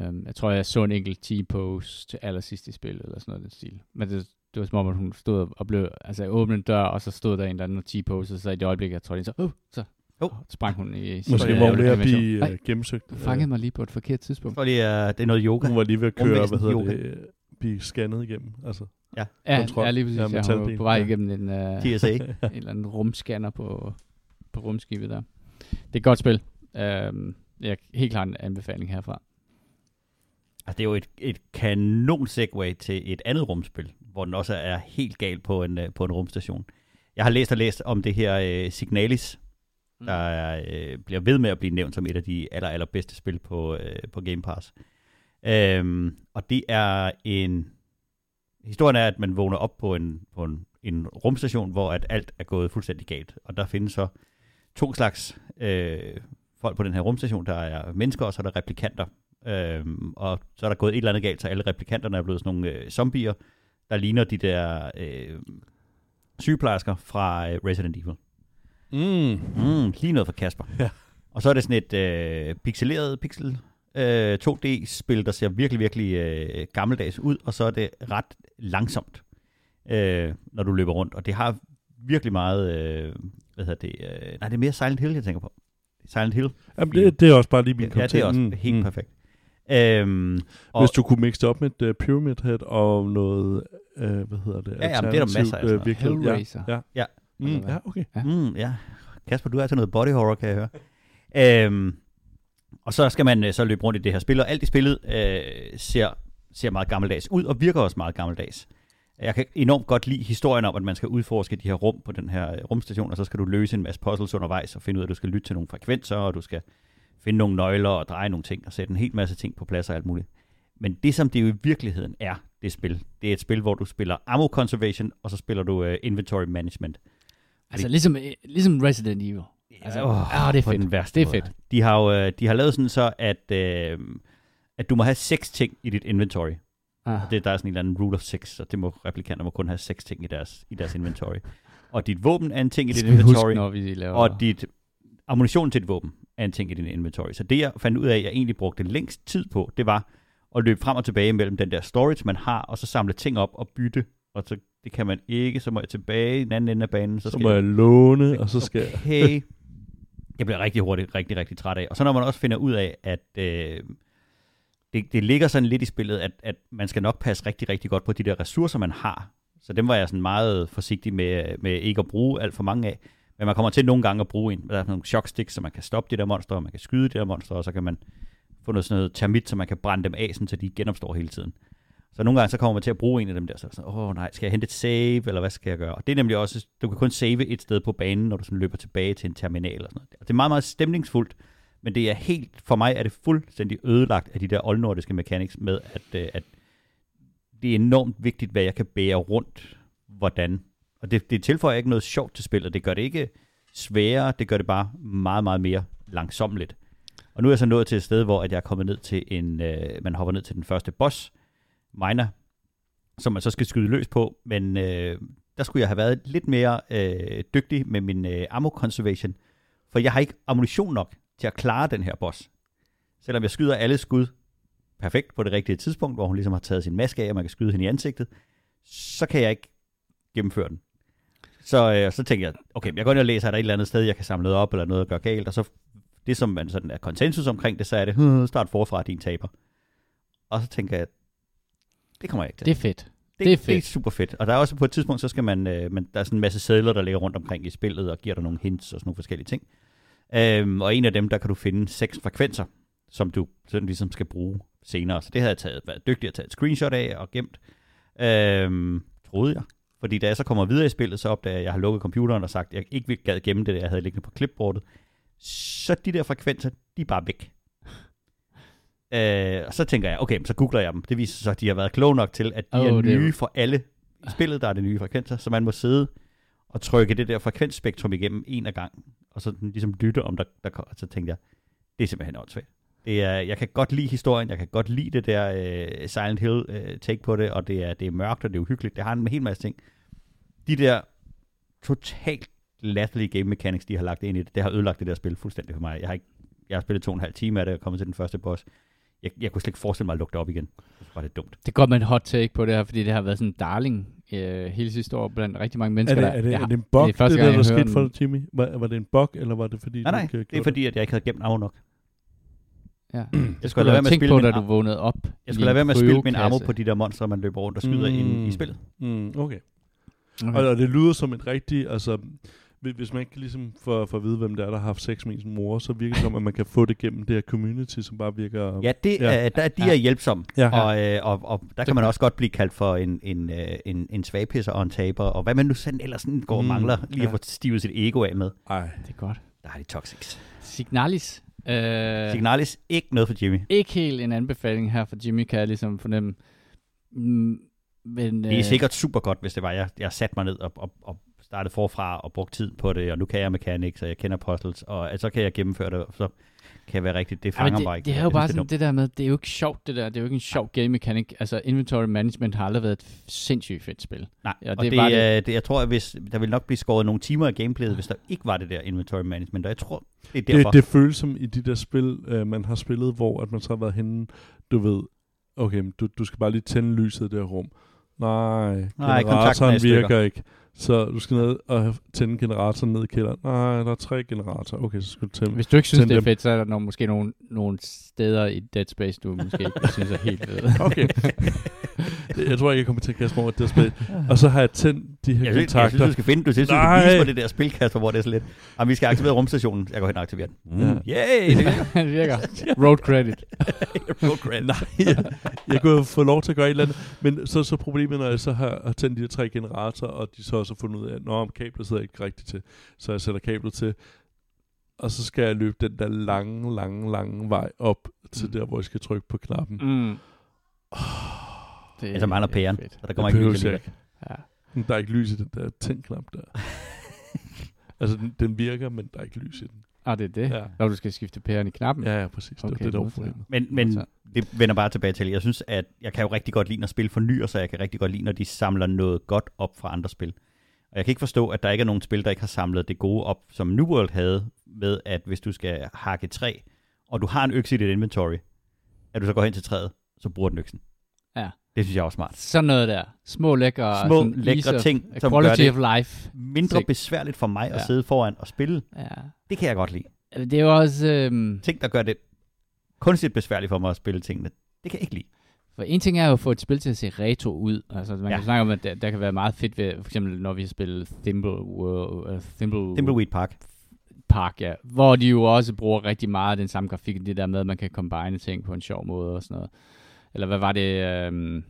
Um, jeg tror, jeg så en enkelt T-pose til allersidst i spillet, eller sådan noget den stil. Men det, det var som om, at hun stod og blev, altså åbnede en dør, og så stod der en eller anden og T-pose, så i det øjeblik, jeg tror, det så, uh, så Oh. sprang hun i Måske sidste var hun ved at blive øh, gennemsøgt. du fangede mig lige på et forkert tidspunkt. For lige, uh, det er noget yoga. Hun var lige ved at køre, hvad hedder yoga. det, øh, blive scannet igennem. Altså, Ja, kontrol. ja lige præcis. Ja, Ja, ja, hun var på vej Ja. igennem en, uh, TSA. en eller anden rumscanner på, på rumskibet der. Det er et godt spil. Um, jeg helt klart en anbefaling herfra. Altså, det er jo et, et kanon segue til et andet rumspil, hvor den også er helt galt på en, øh, på en rumstation. Jeg har læst og læst om det her uh, Signalis, Mm. der er, øh, bliver ved med at blive nævnt som et af de aller, allerbedste spil på, øh, på Game Pass. Øhm, og det er en... Historien er, at man vågner op på en, på en, en rumstation, hvor at alt er gået fuldstændig galt. Og der findes så to slags øh, folk på den her rumstation. Der er mennesker, og så er der replikanter. Øhm, og så er der gået et eller andet galt, så alle replikanterne er blevet sådan nogle øh, zombier, der ligner de der øh, sygeplejersker fra øh, Resident Evil mm. Mm, lige noget for Kasper. Ja. Og så er det sådan et øh, pixeleret pixel øh, 2D-spil, der ser virkelig, virkelig øh, gammeldags ud, og så er det ret langsomt, øh, når du løber rundt. Og det har virkelig meget, øh, hvad hedder det, øh, nej, det er mere Silent Hill, jeg tænker på. Silent Hill. Jamen, det, det er også bare lige min Ja, kop det er også Mm, helt mm. perfekt. Øhm, og, Hvis du kunne mixe det op med et uh, Pyramid Head og noget, uh, hvad hedder det? Ja, jamen, det er der masser af sådan øh, virkelighed. Hellraiser. Ja, ja. Ja. Mm, ja, okay. Mm, ja. Kasper, du er til noget body horror, kan jeg høre. Øhm, og så skal man øh, så løbe rundt i det her spil, og alt i spillet øh, ser, ser meget gammeldags ud, og virker også meget gammeldags. Jeg kan enormt godt lide historien om, at man skal udforske de her rum på den her øh, rumstation, og så skal du løse en masse puzzles undervejs, og finde ud af, at du skal lytte til nogle frekvenser, og du skal finde nogle nøgler og dreje nogle ting, og sætte en hel masse ting på plads og alt muligt. Men det, som det jo i virkeligheden er, det spil, det er et spil, hvor du spiller ammo conservation, og så spiller du uh, inventory management. Altså ligesom, ligesom Resident Evil. Altså, åh, ah, det er fedt. Den værste Det er fedt. De har jo øh, de har lavet sådan så, at, øh, at du må have seks ting i dit inventory. Ah. Det, der er sådan en eller anden rule of six, så det må replikanter må kun have seks ting i deres, i deres inventory. Og dit våben er en ting i dit huske, inventory, når vi laver... og dit ammunition til dit våben er en ting i din inventory. Så det, jeg fandt ud af, at jeg egentlig brugte længst tid på, det var at løbe frem og tilbage mellem den der storage, man har, og så samle ting op og bytte. Og så, det kan man ikke, så må jeg tilbage i den anden ende af banen. Så, Så skal må jeg låne, og så skal jeg... okay. Jeg bliver rigtig hurtigt, rigtig, rigtig træt af. Og så når man også finder ud af, at øh, det, det ligger sådan lidt i spillet, at, at man skal nok passe rigtig, rigtig godt på de der ressourcer, man har. Så dem var jeg sådan meget forsigtig med, med ikke at bruge alt for mange af. Men man kommer til nogle gange at bruge en. Der er nogle shocksticks, så man kan stoppe de der monstre, og man kan skyde de der monstre, og så kan man få noget sådan noget termit, så man kan brænde dem af, sådan, så de genopstår hele tiden. Så nogle gange så kommer man til at bruge en af dem der, så er sådan, åh oh, nej, skal jeg hente et save, eller hvad skal jeg gøre? Og det er nemlig også, du kan kun save et sted på banen, når du sådan løber tilbage til en terminal eller sådan noget. Og det er meget, meget stemningsfuldt, men det er helt, for mig er det fuldstændig ødelagt af de der oldnordiske mechanics med, at, øh, at det er enormt vigtigt, hvad jeg kan bære rundt, hvordan. Og det, det tilføjer ikke noget sjovt til spillet, det gør det ikke sværere, det gør det bare meget, meget mere langsomligt. Og nu er jeg så nået til et sted, hvor at jeg er kommet ned til en, øh, man hopper ned til den første boss, miner, som man så skal skyde løs på, men øh, der skulle jeg have været lidt mere øh, dygtig med min øh, ammo conservation, for jeg har ikke ammunition nok til at klare den her boss. Selvom jeg skyder alle skud perfekt på det rigtige tidspunkt, hvor hun ligesom har taget sin maske af, og man kan skyde hende i ansigtet, så kan jeg ikke gennemføre den. Så, øh, så tænker jeg, okay, jeg går ind og læser, er der et eller andet sted, jeg kan samle noget op, eller noget at gøre galt, og så det, som man sådan er konsensus omkring det, så er det, start forfra, din taber. Og så tænker jeg, det kommer jeg ikke til. Det er fedt. Det, Det er Det er fedt. super fedt. Og der er også på et tidspunkt, så skal man, øh, man der er sådan en masse sædler, der ligger rundt omkring i spillet, og giver dig nogle hints og sådan nogle forskellige ting. Øhm, og en af dem, der kan du finde seks frekvenser, som du sådan ligesom skal bruge senere. Så det havde jeg taget, været dygtig at tage et screenshot af og gemt. Øhm, troede jeg. Fordi da jeg så kommer videre i spillet, så opdager jeg, at jeg har lukket computeren og sagt, at jeg ikke vil gad gemme det, jeg havde liggende på clipboardet. Så de der frekvenser, de er bare væk. Øh, og så tænker jeg, okay, så googler jeg dem. Det viser sig, at de har været kloge nok til, at de oh, er det nye jo- for alle i spillet, der er det nye frekvenser. Så man må sidde og trykke det der frekvensspektrum igennem en af gangen. Og så ligesom lytte, om der, der kommer. Så tænkte jeg, det er simpelthen åndssvagt. Det er, jeg kan godt lide historien, jeg kan godt lide det der øh, Silent Hill øh, take på det, og det er, det er mørkt, og det er uhyggeligt. Det har en hel masse ting. De der totalt latterlige game mechanics, de har lagt ind i det, det har ødelagt det der spil fuldstændig for mig. Jeg har, ikke, jeg har spillet to og en halv time af det, og kommet til den første boss. Jeg, jeg kunne slet ikke forestille mig at lukke det op igen. Det var det dumt. Det går med en hot take på det her, fordi det har været sådan en darling øh, hele sidste år blandt rigtig mange Er mennesker. det, der- er, det, jeg er det en bug, det er det der, gang, der jeg hører skete for dig, Jimmy? Var, var det en bug, eller var det fordi, Nej, du nej, ikke det er fordi, at jeg ikke havde gemt ammo nok. Ja. Jeg Jeg skulle skulle lade være med at spille på, min da du vågnede op. Jeg skulle lade en være med at spille min ammo kryokasse. på de der monster, man løber rundt og skyder mm. ind i spillet. Mm, okay. Okay. Og, og det lyder som et rigtigt, altså, hvis- man ikke ligesom får, får at vide, hvem det er, der har haft sex med sin mor, så virker det som, at man kan få det gennem det her community, som bare virker... Ja, det, Ja. Øh, der, de Ja. er hjælpsomme, Ja. og, øh, og, og der kan man også godt blive kaldt for en, en, øh, en, en svagpisser og en taber, og hvad man nu sådan ellers sådan går og Mm, mangler lige ja. at få stivet sit ego af med. Ej. Det er godt. Der har de toxics. Signalis. Øh, Signalis, ikke noget for Jimmy. ikke helt en anbefaling her for Jimmy, kan jeg ligesom fornemme. Mm, men, Det er sikkert super godt, hvis det var, jeg, jeg satte mig ned og, og, og startede forfra og brugte tid på det, og nu kan jeg mechanics, og jeg kender puzzles, og så kan jeg gennemføre det, og så kan jeg være rigtigt. Det Ja, fanger det, mig ikke. det er jo bare er sådan dumt. det der med, det er jo ikke sjovt det der, det er jo ikke en sjov game mechanic. Altså inventory management har aldrig været et sindssygt fedt spil. Nej, Ja, og det er det, bare det, det. det, jeg tror, at hvis, der vil nok blive skåret nogle timer af gameplayet, hvis der ikke var det der inventory management, og jeg tror, det er derfor. Det, det føles som i de der spil, øh, man har spillet, hvor at man så har været henne, du ved, okay, du, du skal bare lige tænde lyset i det her rum. Nej, Nej, er generatoren stykker. virker ikke. Så du skal ned og have- tænde generatoren ned i kælderen. Nej, der er tre generatorer. Okay, så skal du tænde. Hvis du ikke synes, det er dem. fedt, så er der nogle, måske nogle, nogle steder i Dead Space, du måske ikke synes er helt fede. Okay. jeg tror ikke, jeg kommer til at kaste mig over det spil. Og så har jeg tændt de her Jeg synes, jeg kontakter. synes, du skal finde, du synes, du Nej. skal vise mig det der spil, Kasper, hvor det er sådan lidt, og vi skal aktivere rumstationen. Jeg går hen og aktiverer den. Mm. Yay! Det det virker. Road credit. er Nej, jeg, jeg kunne få lov til at gøre et eller andet. Men så så problemet, når jeg så har, har tændt de her tre generatorer, og de så også har fundet ud af, at når kablet sidder ikke rigtigt til, så jeg sætter kablet til, og så skal jeg løbe den der lange, lange, lange vej op til Mm. der, hvor jeg skal trykke på knappen. Mm. Det Altså mangler pæren, så der Det kommer ikke lys alligevel. ikke. Ja. Der er ikke lys i den der tændknap der. altså, den, den virker, men der er ikke lys i den. Ah, det er det. Ja. Når du skal skifte pæren i knappen. Ja, ja, præcis. Det Okay, det, der var modtaget. problemet. Men, men Så- det vender bare tilbage til, jeg synes, at jeg kan jo rigtig godt lide, når spil fornyer sig. Jeg kan rigtig godt lide, når de samler noget godt op fra andre spil. Og jeg kan ikke forstå, at der ikke er nogen spil, der ikke har samlet det gode op, som New World havde, med at hvis du skal hakke træ, og du har en økse i dit inventory, at du så går hen til træet, så bruger den øksen. Ja. Det synes jeg er også smart. Sådan noget der. Små lækre, Små, lækre ting, som gør det of life. Mindre Ting. besværligt for mig at Ja. sidde foran og spille. Ja. Det kan jeg godt lide. Det er jo også... Øhm, Ting, der gør det kunstigt besværligt for mig at spille tingene, det kan jeg ikke lide. For en ting er jo at få et spil til at se retro ud. Altså, man Ja. kan snakke om, at der, der kan være meget fedt ved, for eksempel når vi har spillet Thimble, uh, Thimble, Thimbleweed Park. Park, ja. Hvor de jo også bruger rigtig meget af den samme grafik, det der med, at man kan combine ting på en sjov måde og sådan noget. Eller hvad var det, øhm,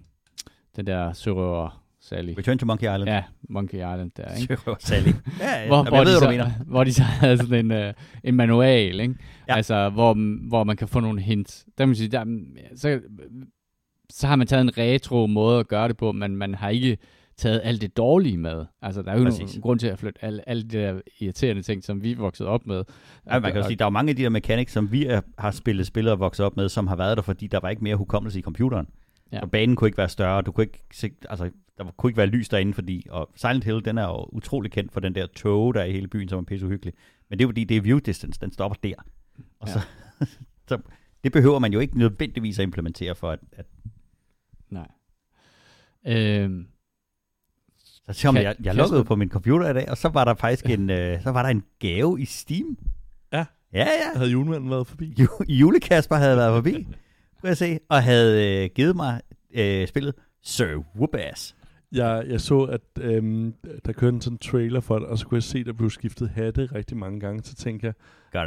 den der sørøver Sally? Return to Monkey Island. Ja, Monkey Island der, ikke? Sørøver Sally. Ja, ja. hvor, hvor, jeg ved, de så, mener. hvor de så havde sådan en, øh, en manual, ikke? Ja. Altså, hvor, hvor man kan få nogle hints. Der må man sige, der, så, så har man taget en retro måde at gøre det på, men man har ikke taget alt det dårlige med. Altså, der er jo Præcis. nogen grund til at flytte alle, alle de der irriterende ting, som vi er vokset op med. Ja, man kan jo sige, der er mange af de der mechanics, som vi er, har spillet spil og vokset op med, som har været der, fordi der var ikke mere hukommelse i computeren. Ja. Ja. Så banen kunne ikke være større, du kunne ikke se, altså, der kunne ikke være lys derinde, fordi, og Silent Hill, den er jo utrolig kendt for den der tog, der er i hele byen, som er pisse uhyggelig. Men det er fordi, det er view distance, den stopper der. Og så, så, det behøver man jo ikke nødvendigvis at implementere for, at, at Nej. Øhm, så kom Kan- jeg, jeg Kasper- lukkede på min computer i dag, og så var der faktisk en, øh, så var der en gave i Steam. Ja. Ja, ja. Havde julemanden været forbi? Ju- Julekasper havde været forbi, kunne jeg se, og havde øh, givet mig øh, spillet Sir Whoopass. Jeg, jeg så, at øhm, der kørte en sådan trailer for det, og så kunne jeg se, at der blev skiftet hatte rigtig mange gange. Så tænkte jeg,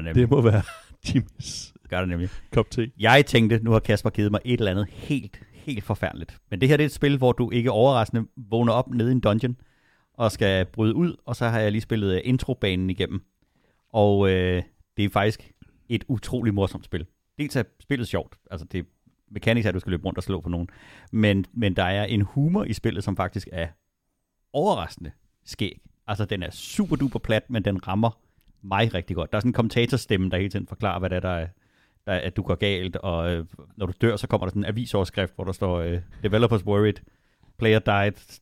det det må være Jimmys Gør det nemlig. kop te. Jeg tænkte, nu har Kasper givet mig et eller andet helt, helt forfærdeligt. Men det her det er et spil, hvor du ikke overraskende vågner op nede i en dungeon, og skal bryde ud, og så har jeg lige spillet øh, introbanen igennem. Og øh, det er faktisk et utrolig morsomt spil. Dels er spillet sjovt, altså det mekanik er, at du skal løbe rundt og slå på nogen, men, men der er en humor i spillet, som faktisk er overraskende skæg. Altså den er super duper plat, men den rammer mig rigtig godt. Der er sådan en kommentatorstemme, der hele tiden forklarer, hvad det er, der, er- at du går galt, og øh, når du dør, så kommer der sådan en avisoverskrift, hvor der står, øh, developers worried, player died,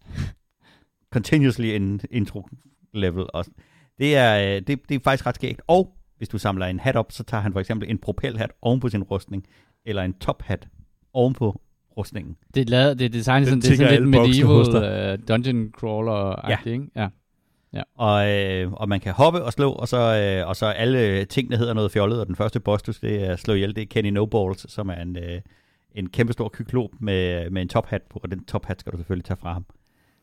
continuously in intro level. Og det, er, øh, det, det er faktisk ret skægt. Og hvis du samler en hat op, så tager han for eksempel en propelhat oven på sin rustning. eller en top hat ovenpå rustningen. Det er, lavet, det er designet sådan, det er sådan lidt medieval uh, dungeon crawler ja. ikke? Ja. Og, øh, og man kan hoppe og slå, og så, øh, og så alle tingene hedder noget fjollet, og den første boss, du skal øh, slå ihjel, det er Kenny No Balls, som er en, øh, en kæmpe stor kyklop med, med en top hat på, og den top hat skal du selvfølgelig tage fra ham.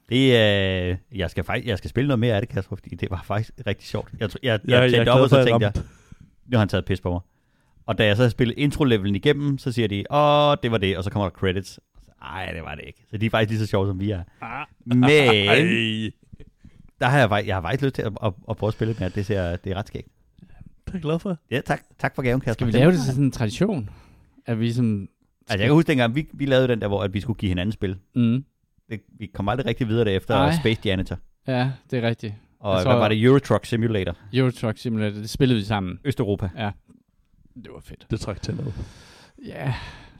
Det, øh, jeg, skal faktisk, jeg skal spille noget mere af det, Kasper, fordi det var faktisk rigtig sjovt. Jeg, jeg, jeg, Ja, jeg er tændte op, og så tænkte jeg, nu har han taget pis på mig. Og da jeg så havde spillet intro-levelen igennem, så siger de, åh, det var det, og så kommer der credits. Nej, det var det ikke. Så de er faktisk lige så sjove, som vi er. Men Ej, der har jeg, jeg har faktisk lyst til at, at, at prøve at spille med, det, ser, det er ret skægt. det er jeg glad for. Ja, tak, tak for gaven, Kasper. Skal vi lave det til sådan en tradition? At vi som... Altså, jeg kan huske dengang, vi, vi lavede den der, hvor at vi skulle give hinanden spil. Mm, Det, vi kom aldrig rigtig videre derefter Nej. Space Janitor. ja, det er rigtigt. Og Jeg hvad tror- var det? Euro Truck Simulator. Euro Truck Simulator, det spillede vi sammen. Østeuropa. Det var fedt. Det træk til noget. Ja,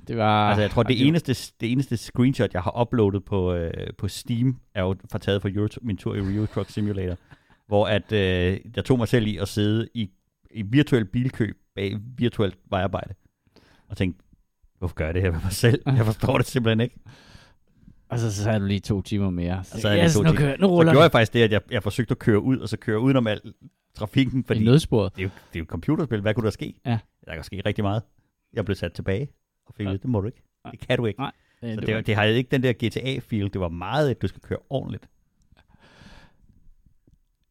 det var... Altså, jeg tror, det eneste, det eneste screenshot, jeg har uploadet på, øh, på Steam, er jo fra taget fra Euro, min tur i Euro Truck Simulator, hvor at, øh, jeg tog mig selv i at sidde i, i virtuel bilkøb bag virtuelt vejarbejde. Og tænkte, hvorfor gør jeg det her med mig selv? Jeg forstår det simpelthen ikke. Og så sad du lige to timer mere. Så, så havde yes, to nu, timer. kører, nu Så ruller gjorde det. jeg faktisk det, at jeg, jeg forsøgte at køre ud, og så køre udenom al trafikken, fordi I nødsporet. det er, jo, det er jo et computerspil. Hvad kunne der ske? Ja. Der kan ske rigtig meget. Jeg blev sat tilbage og fik Ja. det må du ikke. Nej. Det kan du ikke. Nej, Så det, det, var, det har ikke den der GTA-feel. Det var meget, at du skal køre ordentligt.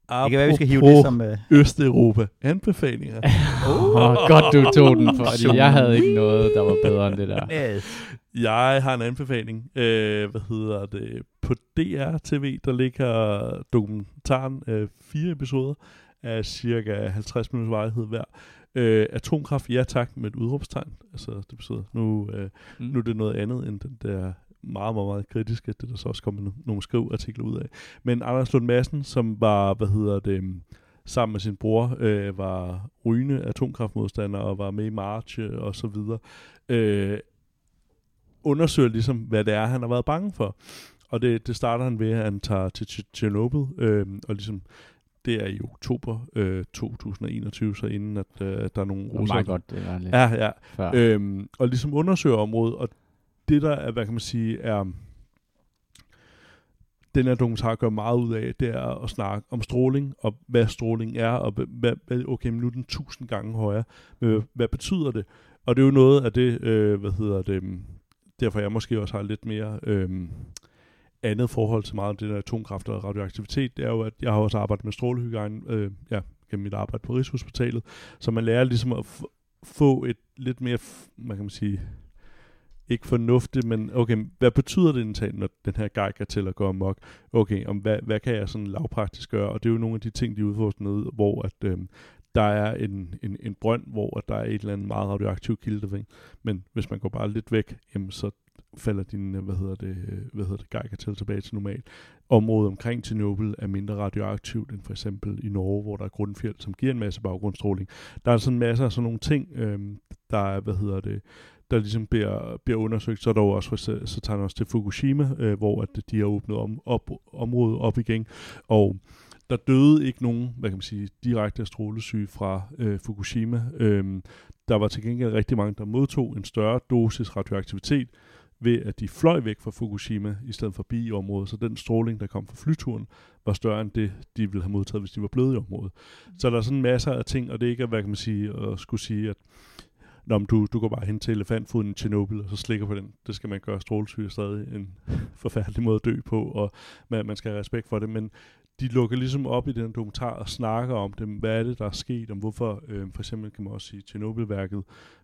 Det kan være, vi skal hive det som... Uh... Østeuropa. Anbefalinger. Åh, godt du tog den, fordi jeg havde ikke noget, der var bedre end det der. Yes. Jeg har en anbefaling. Øh, hvad hedder det? På DR TV, der ligger dokumentaren øh, fire episoder af cirka 50 minutters varighed hver. Øh, atomkraft, ja tak, med et udråbstegn. Altså, det betyder, nu, øh, Mm. nu er det noget andet end den der meget, meget, meget kritiske, det der så også kommer no- nogle skrivartikler ud af. Men Anders Lund Madsen, som var, hvad hedder det, øhm, sammen med sin bror, øh, var rygende atomkraftmodstander og var med i March øh, og så videre, øh, undersøger ligesom, hvad det er, han har været bange for. Og det, det starter han ved, at han tager til Chernobyl, øh, og ligesom, det er i oktober øh, 2021, så inden at øh, der er nogle russere, meget godt, det var lidt Ja, ja. før. Øhm, og ligesom undersøger området, og det der er, hvad kan man sige, er den her dokumentar gør meget ud af, det er at snakke om stråling, og hvad stråling er, og hvad- hvad, okay, nu er den tusind gange højere, men hvad, hvad betyder det? Og det er jo noget af det, øh, hvad hedder det, derfor jeg måske også har lidt mere øh, andet forhold til meget om det der atomkraft og radioaktivitet, det er jo, at jeg har også arbejdet med strålehygiejne, øh, ja, gennem mit arbejde på Rigshospitalet, så man lærer ligesom at f- få et lidt mere, f- kan man sige, ikke fornuftigt, men okay, hvad betyder det indtaget, når den her Geiger til at gå amok? Okay, om hvad, hvad kan jeg sådan lavpraktisk gøre? Og det er jo nogle af de ting, de udforsker ned, hvor at, øh, der er en, en, en brønd, hvor at der er et eller andet meget radioaktivt kilde. Men hvis man går bare lidt væk, jamen, så falder din, øh, hvad hedder det, øh, hvad hedder det, Geiger til tilbage til normal. Området omkring Tjernobyl er mindre radioaktivt end for eksempel i Norge, hvor der er grundfjeld, som giver en masse baggrundsstråling. Der er sådan masser af sådan nogle ting, øhm, der er, hvad hedder det, der ligesom bliver, bliver undersøgt. Så er der jo også, så, så tager man også til Fukushima, øh, hvor at de har åbnet om, op, området op igen, og der døde ikke nogen, hvad kan man sige, direkte af strålesyge fra øh, Fukushima. Øhm, der var til gengæld rigtig mange, der modtog en større dosis radioaktivitet, ved at de fløj væk fra Fukushima, i stedet for bi i området. Så den stråling, der kom fra flyturen, var større end det, de ville have modtaget, hvis de var blevet i området. Så der er sådan masser af ting, og det er ikke, hvad kan man sige, at skulle sige, at Nå, men du, du går bare hen til elefantfoden i Tjernobyl, og så slikker på den. Det skal man gøre. Strålesyge er stadig en forfærdelig måde at dø på, og man, man skal have respekt for det. Men de lukker ligesom op i den dokumentar og snakker om det. Hvad er det, der er sket? Om hvorfor, øh, for eksempel kan man også sige, Tjernobylværket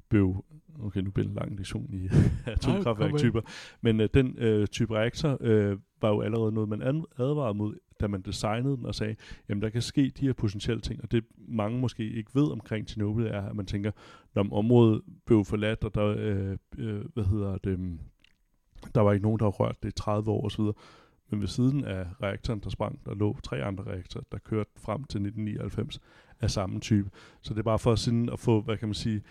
blev, okay, nu bliver det en lang lektion i atomkraftværktyper, men øh, den øh, type reaktor øh, var jo allerede noget, man ad- advarede mod, da man designede den og sagde, jamen der kan ske de her potentielle ting, og det mange måske ikke ved omkring Tjernobyl er, at man tænker, når området blev forladt, og der, øh, øh, hvad hedder det, der var ikke nogen, der har rørt det i 30 år osv., men ved siden af reaktoren, der sprang, der lå tre andre reaktorer, der kørte frem til 1999 af samme type. Så det er bare for sådan at få, hvad kan man sige,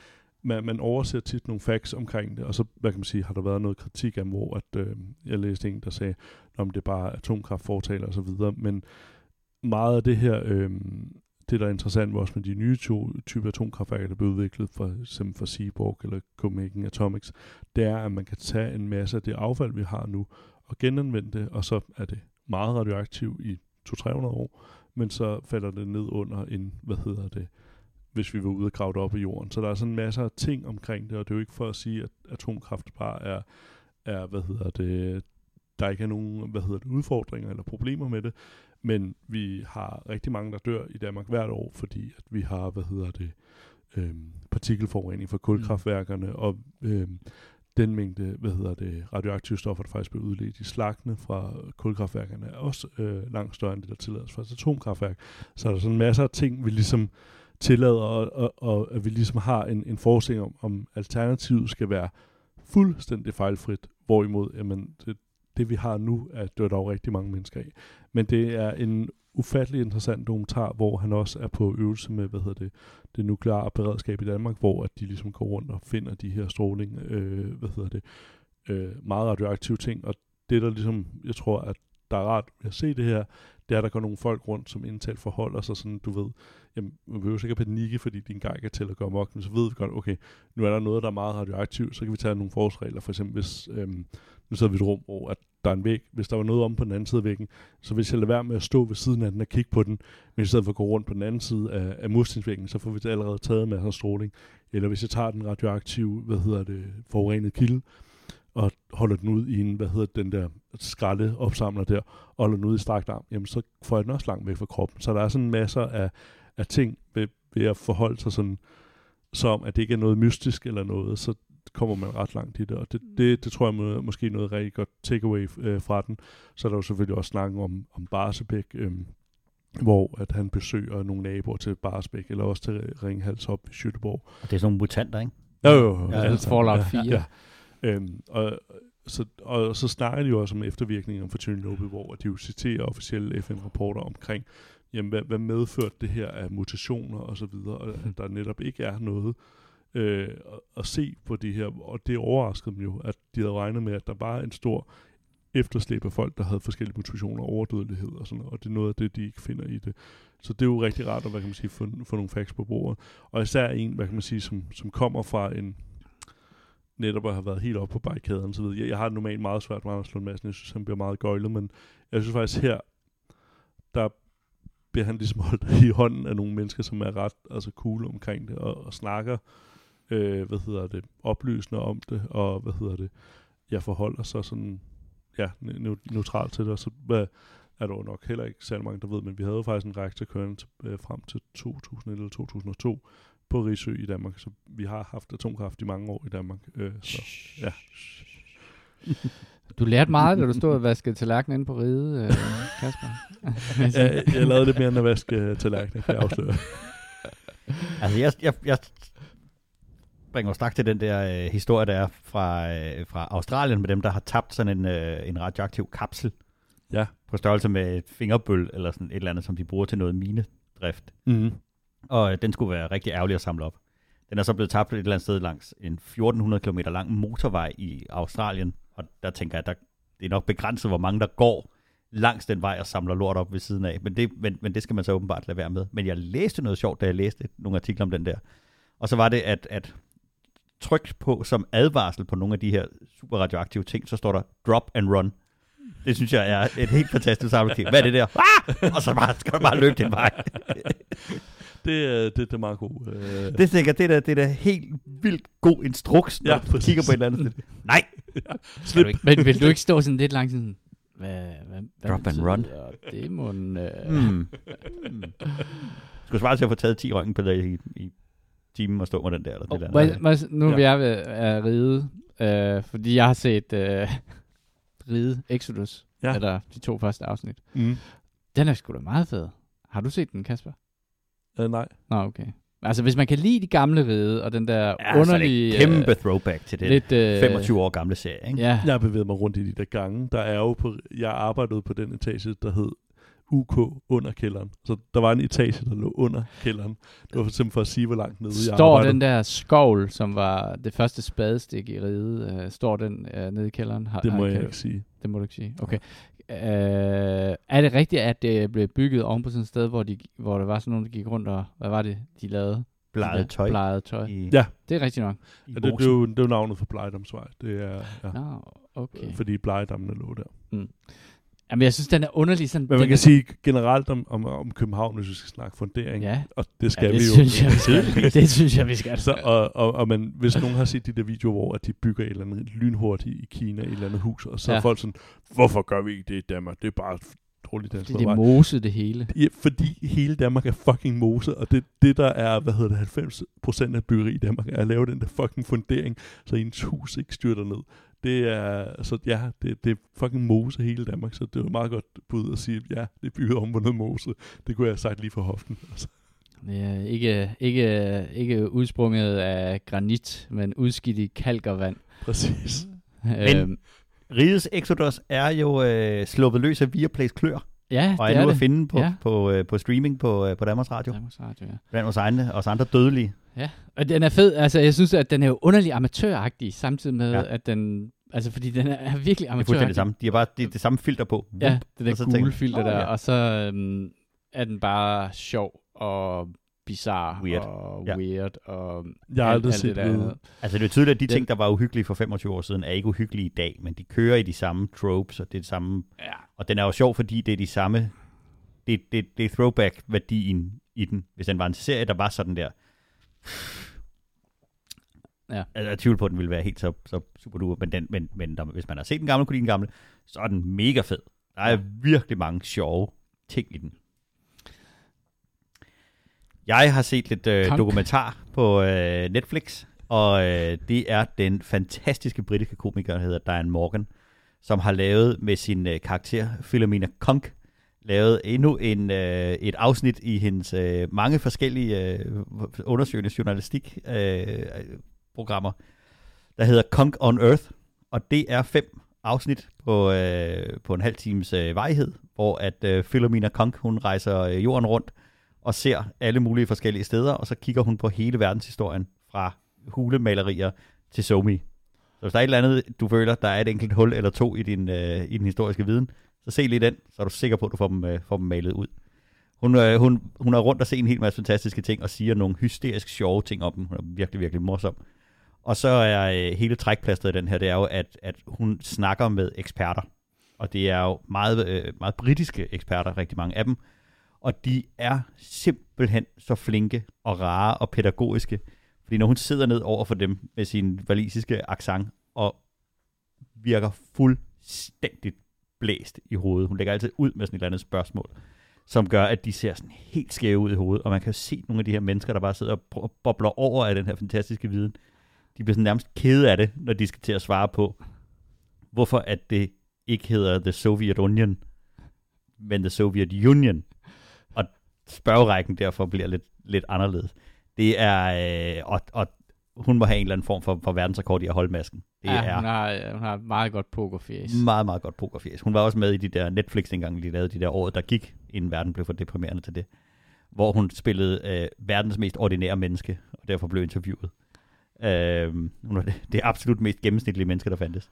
man, man overser tit nogle facts omkring det, og så, hvad kan man sige, har der været noget kritik af, hvor at, øh, jeg læste en, der sagde, om det er bare atomkraftfortaler osv., og så videre, men meget af det her, øh, det, der er interessant også med de nye to typer atomkraftværker, der blev udviklet for eksempel for Seaborg eller Copenhagen Atomics, det er, at man kan tage en masse af det affald, vi har nu, og genanvende det, og så er det meget radioaktivt i 200-300 år, men så falder det ned under en, hvad hedder det, hvis vi var ude og grave det op i jorden. Så der er sådan en masse af ting omkring det, og det er jo ikke for at sige, at atomkraft bare er, er hvad hedder det, der ikke er nogen hvad hedder det, udfordringer eller problemer med det, men vi har rigtig mange, der dør i Danmark hvert år, fordi at vi har, hvad hedder det, øhm, partikelforurening fra kulkraftværkerne, mm. og øhm, den mængde, hvad hedder det, radioaktive stoffer, der faktisk bliver udledt i slagtene fra kulkraftværkerne, er også øh, langt større end det, der tillades fra et atomkraftværk. Så er der sådan masser af ting, vi ligesom tillader, og, og, og at vi ligesom har en, en forestilling om, om alternativet skal være fuldstændig fejlfrit, hvorimod jamen, det, det vi har nu, er dør dog rigtig mange mennesker i. Men det er en ufattelig interessant dokumentar, hvor han også er på øvelse med, hvad hedder det, det nukleare beredskab i Danmark, hvor at de ligesom går rundt og finder de her stråling, øh, hvad hedder det, øh, meget radioaktive ting, og det der ligesom, jeg tror, at der er rart ved at se det her, det er, at der går nogle folk rundt, som indtalt forholder sig sådan, du ved, jamen, man behøver sikkert panikke, fordi din kan til at gå mok, men så ved vi godt, okay, nu er der noget, der er meget radioaktivt, så kan vi tage nogle forholdsregler, for eksempel hvis, øhm, nu sidder vi i et rum, hvor at der er en væg, hvis der var noget om på den anden side af væggen, så hvis jeg lader være med at stå ved siden af den og kigge på den, men i stedet for at gå rundt på den anden side af, af murstensvæggen, så får vi allerede taget masser af stråling. Eller hvis jeg tager den radioaktive, hvad hedder det, forurenede kilde, og holder den ud i en, hvad hedder den der skralde opsamler der, og holder den ud i strakt arm, jamen så får jeg den også langt væk fra kroppen. Så der er sådan masser af, af ting ved, ved at forholde sig sådan, som at det ikke er noget mystisk eller noget, så kommer man ret langt i det, og det, det, det tror jeg må, måske er noget rigtig godt takeaway øh, fra den. Så er der jo selvfølgelig også snakken om, om Barsebæk, øh, hvor at han besøger nogle naboer til Barsebæk, eller også til Ringhals op i Sjøteborg. Og det er sådan nogle mutanter, ikke? Jo, jo, jo. Ja, altså Fallout 4. Ja, ja. Øhm, og, så, og så snakker de jo også om eftervirkninger for Chernobyl, hvor de jo citerer officielle FN-rapporter omkring, jamen, hvad, hvad medførte det her af mutationer og så videre, og at der netop ikke er noget øh, at se på det her, og det overraskede dem jo, at de havde regnet med, at der var en stor efterslæb af folk, der havde forskellige mutationer, overdødelighed og sådan noget, og det er noget af det, de ikke finder i det. Så det er jo rigtig rart at, hvad kan man sige, få, få nogle facts på bordet. Og især en, hvad kan man sige, som, som kommer fra en, netop at have været helt oppe på barrikaden. Så ved jeg, jeg har normalt meget svært med at Lund Madsen, jeg synes, han bliver meget gøjlet, men jeg synes faktisk her, der bliver han ligesom holdt i hånden af nogle mennesker, som er ret altså cool omkring det, og, og snakker, øh, hvad hedder det, oplysende om det, og hvad hedder det, jeg forholder sig sådan, ja, neutralt til det, og så hvad, er der jo nok heller ikke særlig mange, der ved, men vi havde jo faktisk en reaktor kørende til, øh, frem til 2001 eller 2002, på Risø i Danmark. Så vi har haft atomkraft i mange år i Danmark. Øh, så, ja. Du lærte meget, da du stod og vaskede tallerkenen ind på ride, øh, Kasper. ja, jeg lavede lidt mere end at vaske øh, tallerkenen, kan jeg afsløre. altså, jeg, jeg, jeg bringer straks til den der øh, historie, der er fra, øh, fra Australien med dem, der har tabt sådan en, øh, en radioaktiv kapsel. Ja. På størrelse med et fingerbøl, eller sådan et eller andet, som de bruger til noget minedrift. Mm-hmm og øh, den skulle være rigtig ærgerlig at samle op. Den er så blevet tabt et eller andet sted langs en 1400 km lang motorvej i Australien, og der tænker jeg, at der, det er nok begrænset, hvor mange der går langs den vej og samler lort op ved siden af. Men det, men, men det skal man så åbenbart lade være med. Men jeg læste noget sjovt, da jeg læste nogle artikler om den der. Og så var det, at, at trykt på som advarsel på nogle af de her super radioaktive ting, så står der drop and run. Det synes jeg er et helt fantastisk sammenhæng. Hvad er det der? Ah! Og så bare, skal du bare løbe den vej. det, det, det er meget god. Uh... Det tænker det er det er da helt vildt god instruks, når ja, du kigger på et eller andet Nej! Ja, slip. Men vil du ikke stå sådan lidt langt sådan, hvad, hvad, hvad Drop and run. Det må en... Uh... Mm. Skulle svare til at få taget 10 røntgenpiller i, i timen og stå med den der. Eller det der. Må, nu er ja. vi ved at ride, uh, fordi jeg har set uh, ride Exodus, ja. eller de to første afsnit. Mm. Den er sgu da meget fed. Har du set den, Kasper? Uh, nej. Nå, okay. Altså, hvis man kan lide de gamle ride, og den der ja, underlige... Ja, kæmpe uh, throwback til det lidt, uh, 25 år gamle serie, ikke? Ja. Jeg har bevæget mig rundt i de der gange. Der er jo på, jeg arbejdede på den etage, der hed UK under kælderen. Så der var en etage, der lå under kælderen. Det var for eksempel for at sige, hvor langt nede jeg Står den der skovl, som var det første spadestik i ride, uh, står den uh, nede i kælderen? Har, det må har jeg ikke sige. Det må du ikke sige. Okay. Øh, er det rigtigt, at det blev bygget oven på sådan et sted, hvor, de, hvor der var sådan nogen, der gik rundt og, hvad var det, de lavede? Bleget tøj. Bleget tøj. I, Ja. Det er rigtigt nok. Ja, det, det, er jo, det er jo navnet for Blejdomsvej. Det er, ja, Nå, okay. fordi Blejedammene lå der. Jamen, jeg synes, den er underlig. Sådan, Men man den kan sige generelt om, om, om København, hvis vi skal snakke fundering, Ja, og det skal ja, det vi jo. synes jeg, vi skal. det synes jeg, vi skal. Så, og, og, og man, hvis nogen har set de der videoer, hvor at de bygger et eller andet lynhurtigt i Kina, et eller andet hus, og så ja. Er folk sådan, hvorfor gør vi ikke det i Danmark? Det er bare dårligt dansk. Det, det er mose, det hele. Ja, fordi hele Danmark er fucking mose, og det, det der er, hvad hedder det, 90% af byggeri i Danmark, er at lave den der fucking fundering, så ens hus ikke styrter ned. Det er, så ja, det, det er fucking mose hele Danmark, så det er jo meget godt bud at sige, ja, det er bygget om på noget mose. Det kunne jeg have sagt lige for hoften. Altså. Det er ikke, ikke, ikke udsprunget af granit, men udskidt i kalk og vand. Præcis. Men- Øhm, Rigets Exodus er jo øh, sluppet løs af Viaplays klør, ja, og det er nu er at det. finde på, Ja. ja. på, øh, på streaming på, øh, på Danmarks Radio. Ja. Danmarks Radio, ja. Blandt os, egne, os andre dødelige. Ja, og den er fed. Altså, jeg synes, at den er jo underlig amatøragtig, samtidig med, Ja. at den... Altså, fordi den er, virkelig Det er fuldstændig amatøragtig. det samme. De har bare det, det samme filter på. Ja, det der gule filter Åh, der. ja. Og så øhm, er den bare sjov og bizarre Weird. og Ja. weird. Og Jeg har alt- aldrig alt set det der. Altså det er tydeligt, at de Den- ting, der var uhyggelige for 25 år siden, er ikke uhyggelige i dag, men de kører i de samme tropes, og det er det samme... Ja. Og den er jo sjov, fordi det er de samme... Det, det, det er throwback-værdien i den. Hvis den var en serie, der var sådan der... Ja. Altså, jeg tvivler på, at den ville være helt så, så super duper, men, den, men, men der, hvis man har set den gamle, kunne den gamle, så er den mega fed. Der er virkelig mange sjove ting i den. Jeg har set lidt øh, dokumentar på øh, Netflix, og øh, det er den fantastiske britiske komiker, der hedder Diane Morgan, som har lavet med sin øh, karakter Philomena Konk, lavet endnu en, øh, et afsnit i hendes øh, mange forskellige øh, undersøgende journalistik øh, programmer, der hedder Kunk on Earth, og det er fem afsnit på, øh, på en halv times øh, vejhed, hvor at øh, Philomena Kunk, hun rejser øh, jorden rundt og ser alle mulige forskellige steder, og så kigger hun på hele verdenshistorien fra hulemalerier til Somi. Så hvis der er et eller andet, du føler, der er et enkelt hul eller to i din, øh, i din historiske viden, så se lige den, så er du sikker på, at du får dem, øh, får dem malet ud. Hun, øh, hun, hun er rundt og ser en hel masse fantastiske ting, og siger nogle hysterisk sjove ting om dem. Hun er virkelig, virkelig morsom. Og så er øh, hele trækplasteret i den her, det er jo, at, at hun snakker med eksperter. Og det er jo meget, øh, meget britiske eksperter, rigtig mange af dem. Og de er simpelthen så flinke og rare og pædagogiske. Fordi når hun sidder ned over for dem med sin valisiske accent og virker fuldstændigt blæst i hovedet. Hun lægger altid ud med sådan et eller andet spørgsmål, som gør, at de ser sådan helt skæve ud i hovedet. Og man kan jo se nogle af de her mennesker, der bare sidder og bobler over af den her fantastiske viden. De bliver sådan nærmest kede af det, når de skal til at svare på, hvorfor at det ikke hedder The Soviet Union, men The Soviet Union. Og spørgerækken derfor bliver lidt, lidt anderledes. Det er, øh, og, og hun må have en eller anden form for, for verdensrekord i at holde masken. Det ja, er hun, har, hun har meget godt pokerfjes. meget, meget godt pokerfjes. Hun var også med i de der Netflix, dengang de lavede de der år, der gik, inden verden blev for deprimerende til det. Hvor hun spillede øh, verdens mest ordinære menneske, og derfor blev interviewet. Øh, hun var det, det absolut mest gennemsnitlige menneske, der fandtes.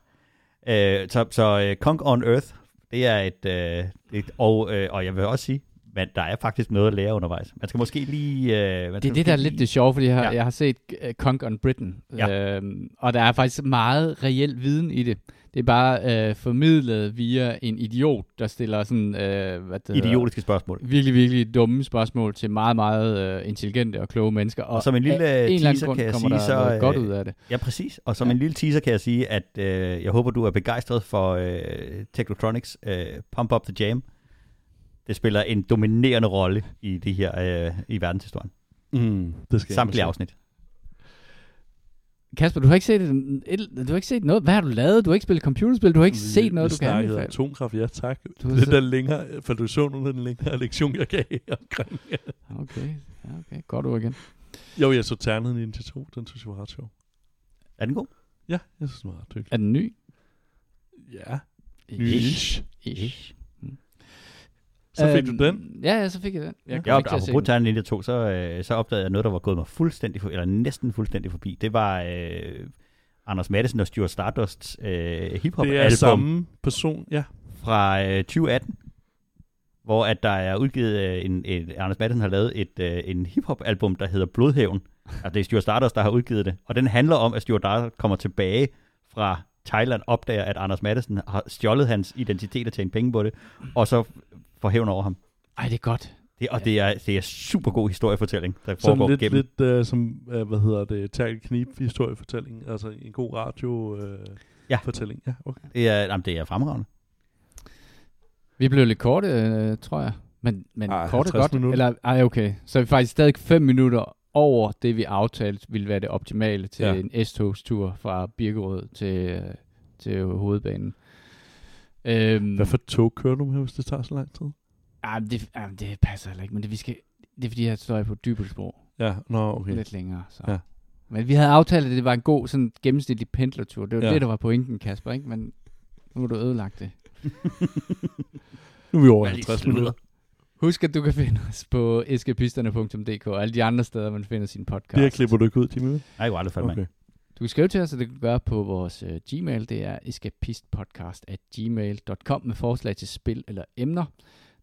Øh, så så uh, Conk on Earth, det er et... Øh, et og, øh, og jeg vil også sige, men der er faktisk noget at lære undervejs. Man skal måske lige... Øh, man Det er det, der er måske lidt det sjove, fordi jeg har, Ja. jeg har set uh, Conk on Britain, Ja. øhm, og der er faktisk meget reel viden i det. Det er bare øh, formidlet via en idiot, der stiller sådan, øh, hvad det hedder, idiotiske spørgsmål. virkelig, virkelig dumme spørgsmål til meget, meget øh, intelligente og kloge mennesker. Og, Og som en lille af en teaser grund kan jeg sige, så, noget godt øh, ud af det. Ja, præcis. Og som Ja. en lille teaser kan jeg sige, at øh, jeg håber, du er begejstret for øh, Technotronics øh, Pump Up The Jam. Det spiller en dominerende rolle i det her øh, i verdenshistorien. Mm, det skal Samtlige afsnit. Kasper, du har ikke set et, du har ikke set noget. Hvad har du lavet? Du har ikke spillet computerspil. Du har ikke set noget, du kan anbefale. atomkraft, ja tak. Du det så- der længere, for du så nogle af den længere lektion, jeg gav omkring. Okay, ja, okay. Godt ord igen. Jo, jeg så Ternet Ninja 2, den synes jeg var ret sjov. Er den god? Ja, jeg synes, den var ret hyggelig. Er den ny? Ja, Ish. Ish. Ish. Så fik Øhm, du den. Ja, ja, så fik jeg den. Jeg Jeg se apropos den. Ternet Ninja 2, så, øh, så opdagede jeg noget, der var gået mig fuldstændig, for, eller næsten fuldstændig forbi. Det var øh, Anders Madsen og Stuart Stardusts øh, hiphop Det er samme person, ja. fra øh, 2018, hvor at der er udgivet øh, en, en, Anders Madsen har lavet et øh, en hiphop album, der hedder Blodhævn. Altså det er Stuart Stardust, der har udgivet det. Og den handler om, at Stuart Stardust kommer tilbage fra Thailand, opdager, at Anders Madsen har stjålet hans identitet og tjent penge på det, og så får hævn over ham. Ej, det er godt. Det, og det er, det er super god historiefortælling, der Sådan foregår lidt, gennem. lidt uh, som, uh, hvad hedder det, Terkel Knip historiefortælling. Altså en god radio uh, Ja. fortælling. Ja, okay. Det er, jamen, det er fremragende. Vi blev lidt korte, øh, tror jeg. Men, men Ej, kort er 50 godt. minutter. Eller, ej, okay. Så er vi faktisk stadig 5 minutter over det, vi aftalte, ville være det optimale til Ja. en S-togstur fra Birkerød til, øh, til hovedbanen. Øhm, Hvad for tog kører du med, hvis det tager så lang tid? ej, men det, ej, men det passer heller ikke, men det, vi skal, det er fordi, jeg står på Dybelsbro Ja, nå, okay. okay. lidt længere. Så. Ja. Men vi havde aftalt, at det var en god sådan gennemsnitlig pendlertur. Det var Ja. det, der var pointen, Kasper, ikke? Men nu har du ødelagt det. Nu er vi over Hvad er de 50 sludder? minutter. Husk, at du kan finde os på eskapisterne.dk og alle de andre steder, man finder sin podcast. Det her klipper du ikke ud, Jimmy. Nej, jeg kunne aldrig falde okay. Du kan skrive til os, og det kan du gøre på vores uh, Gmail. Det er escapistpodcast at gmail.com med forslag til spil eller emner.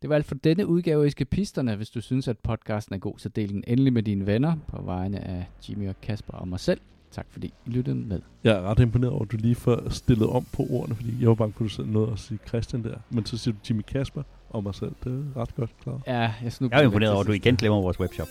Det var alt for denne udgave af Eskapisterne. Hvis du synes, at podcasten er god, så del den endelig med dine venner på vegne af Jimmy og Kasper og mig selv. Tak fordi I lyttede med. Jeg er ret imponeret over, at du lige får stillet om på ordene, fordi jeg var bange for, at du selv nåede at sige Christian der. Men så siger du Jimmy Kasper og mig selv. Det er ret godt klaret. Ja, jeg snubler Jeg er imponeret over, at du igen glemmer vores webshop.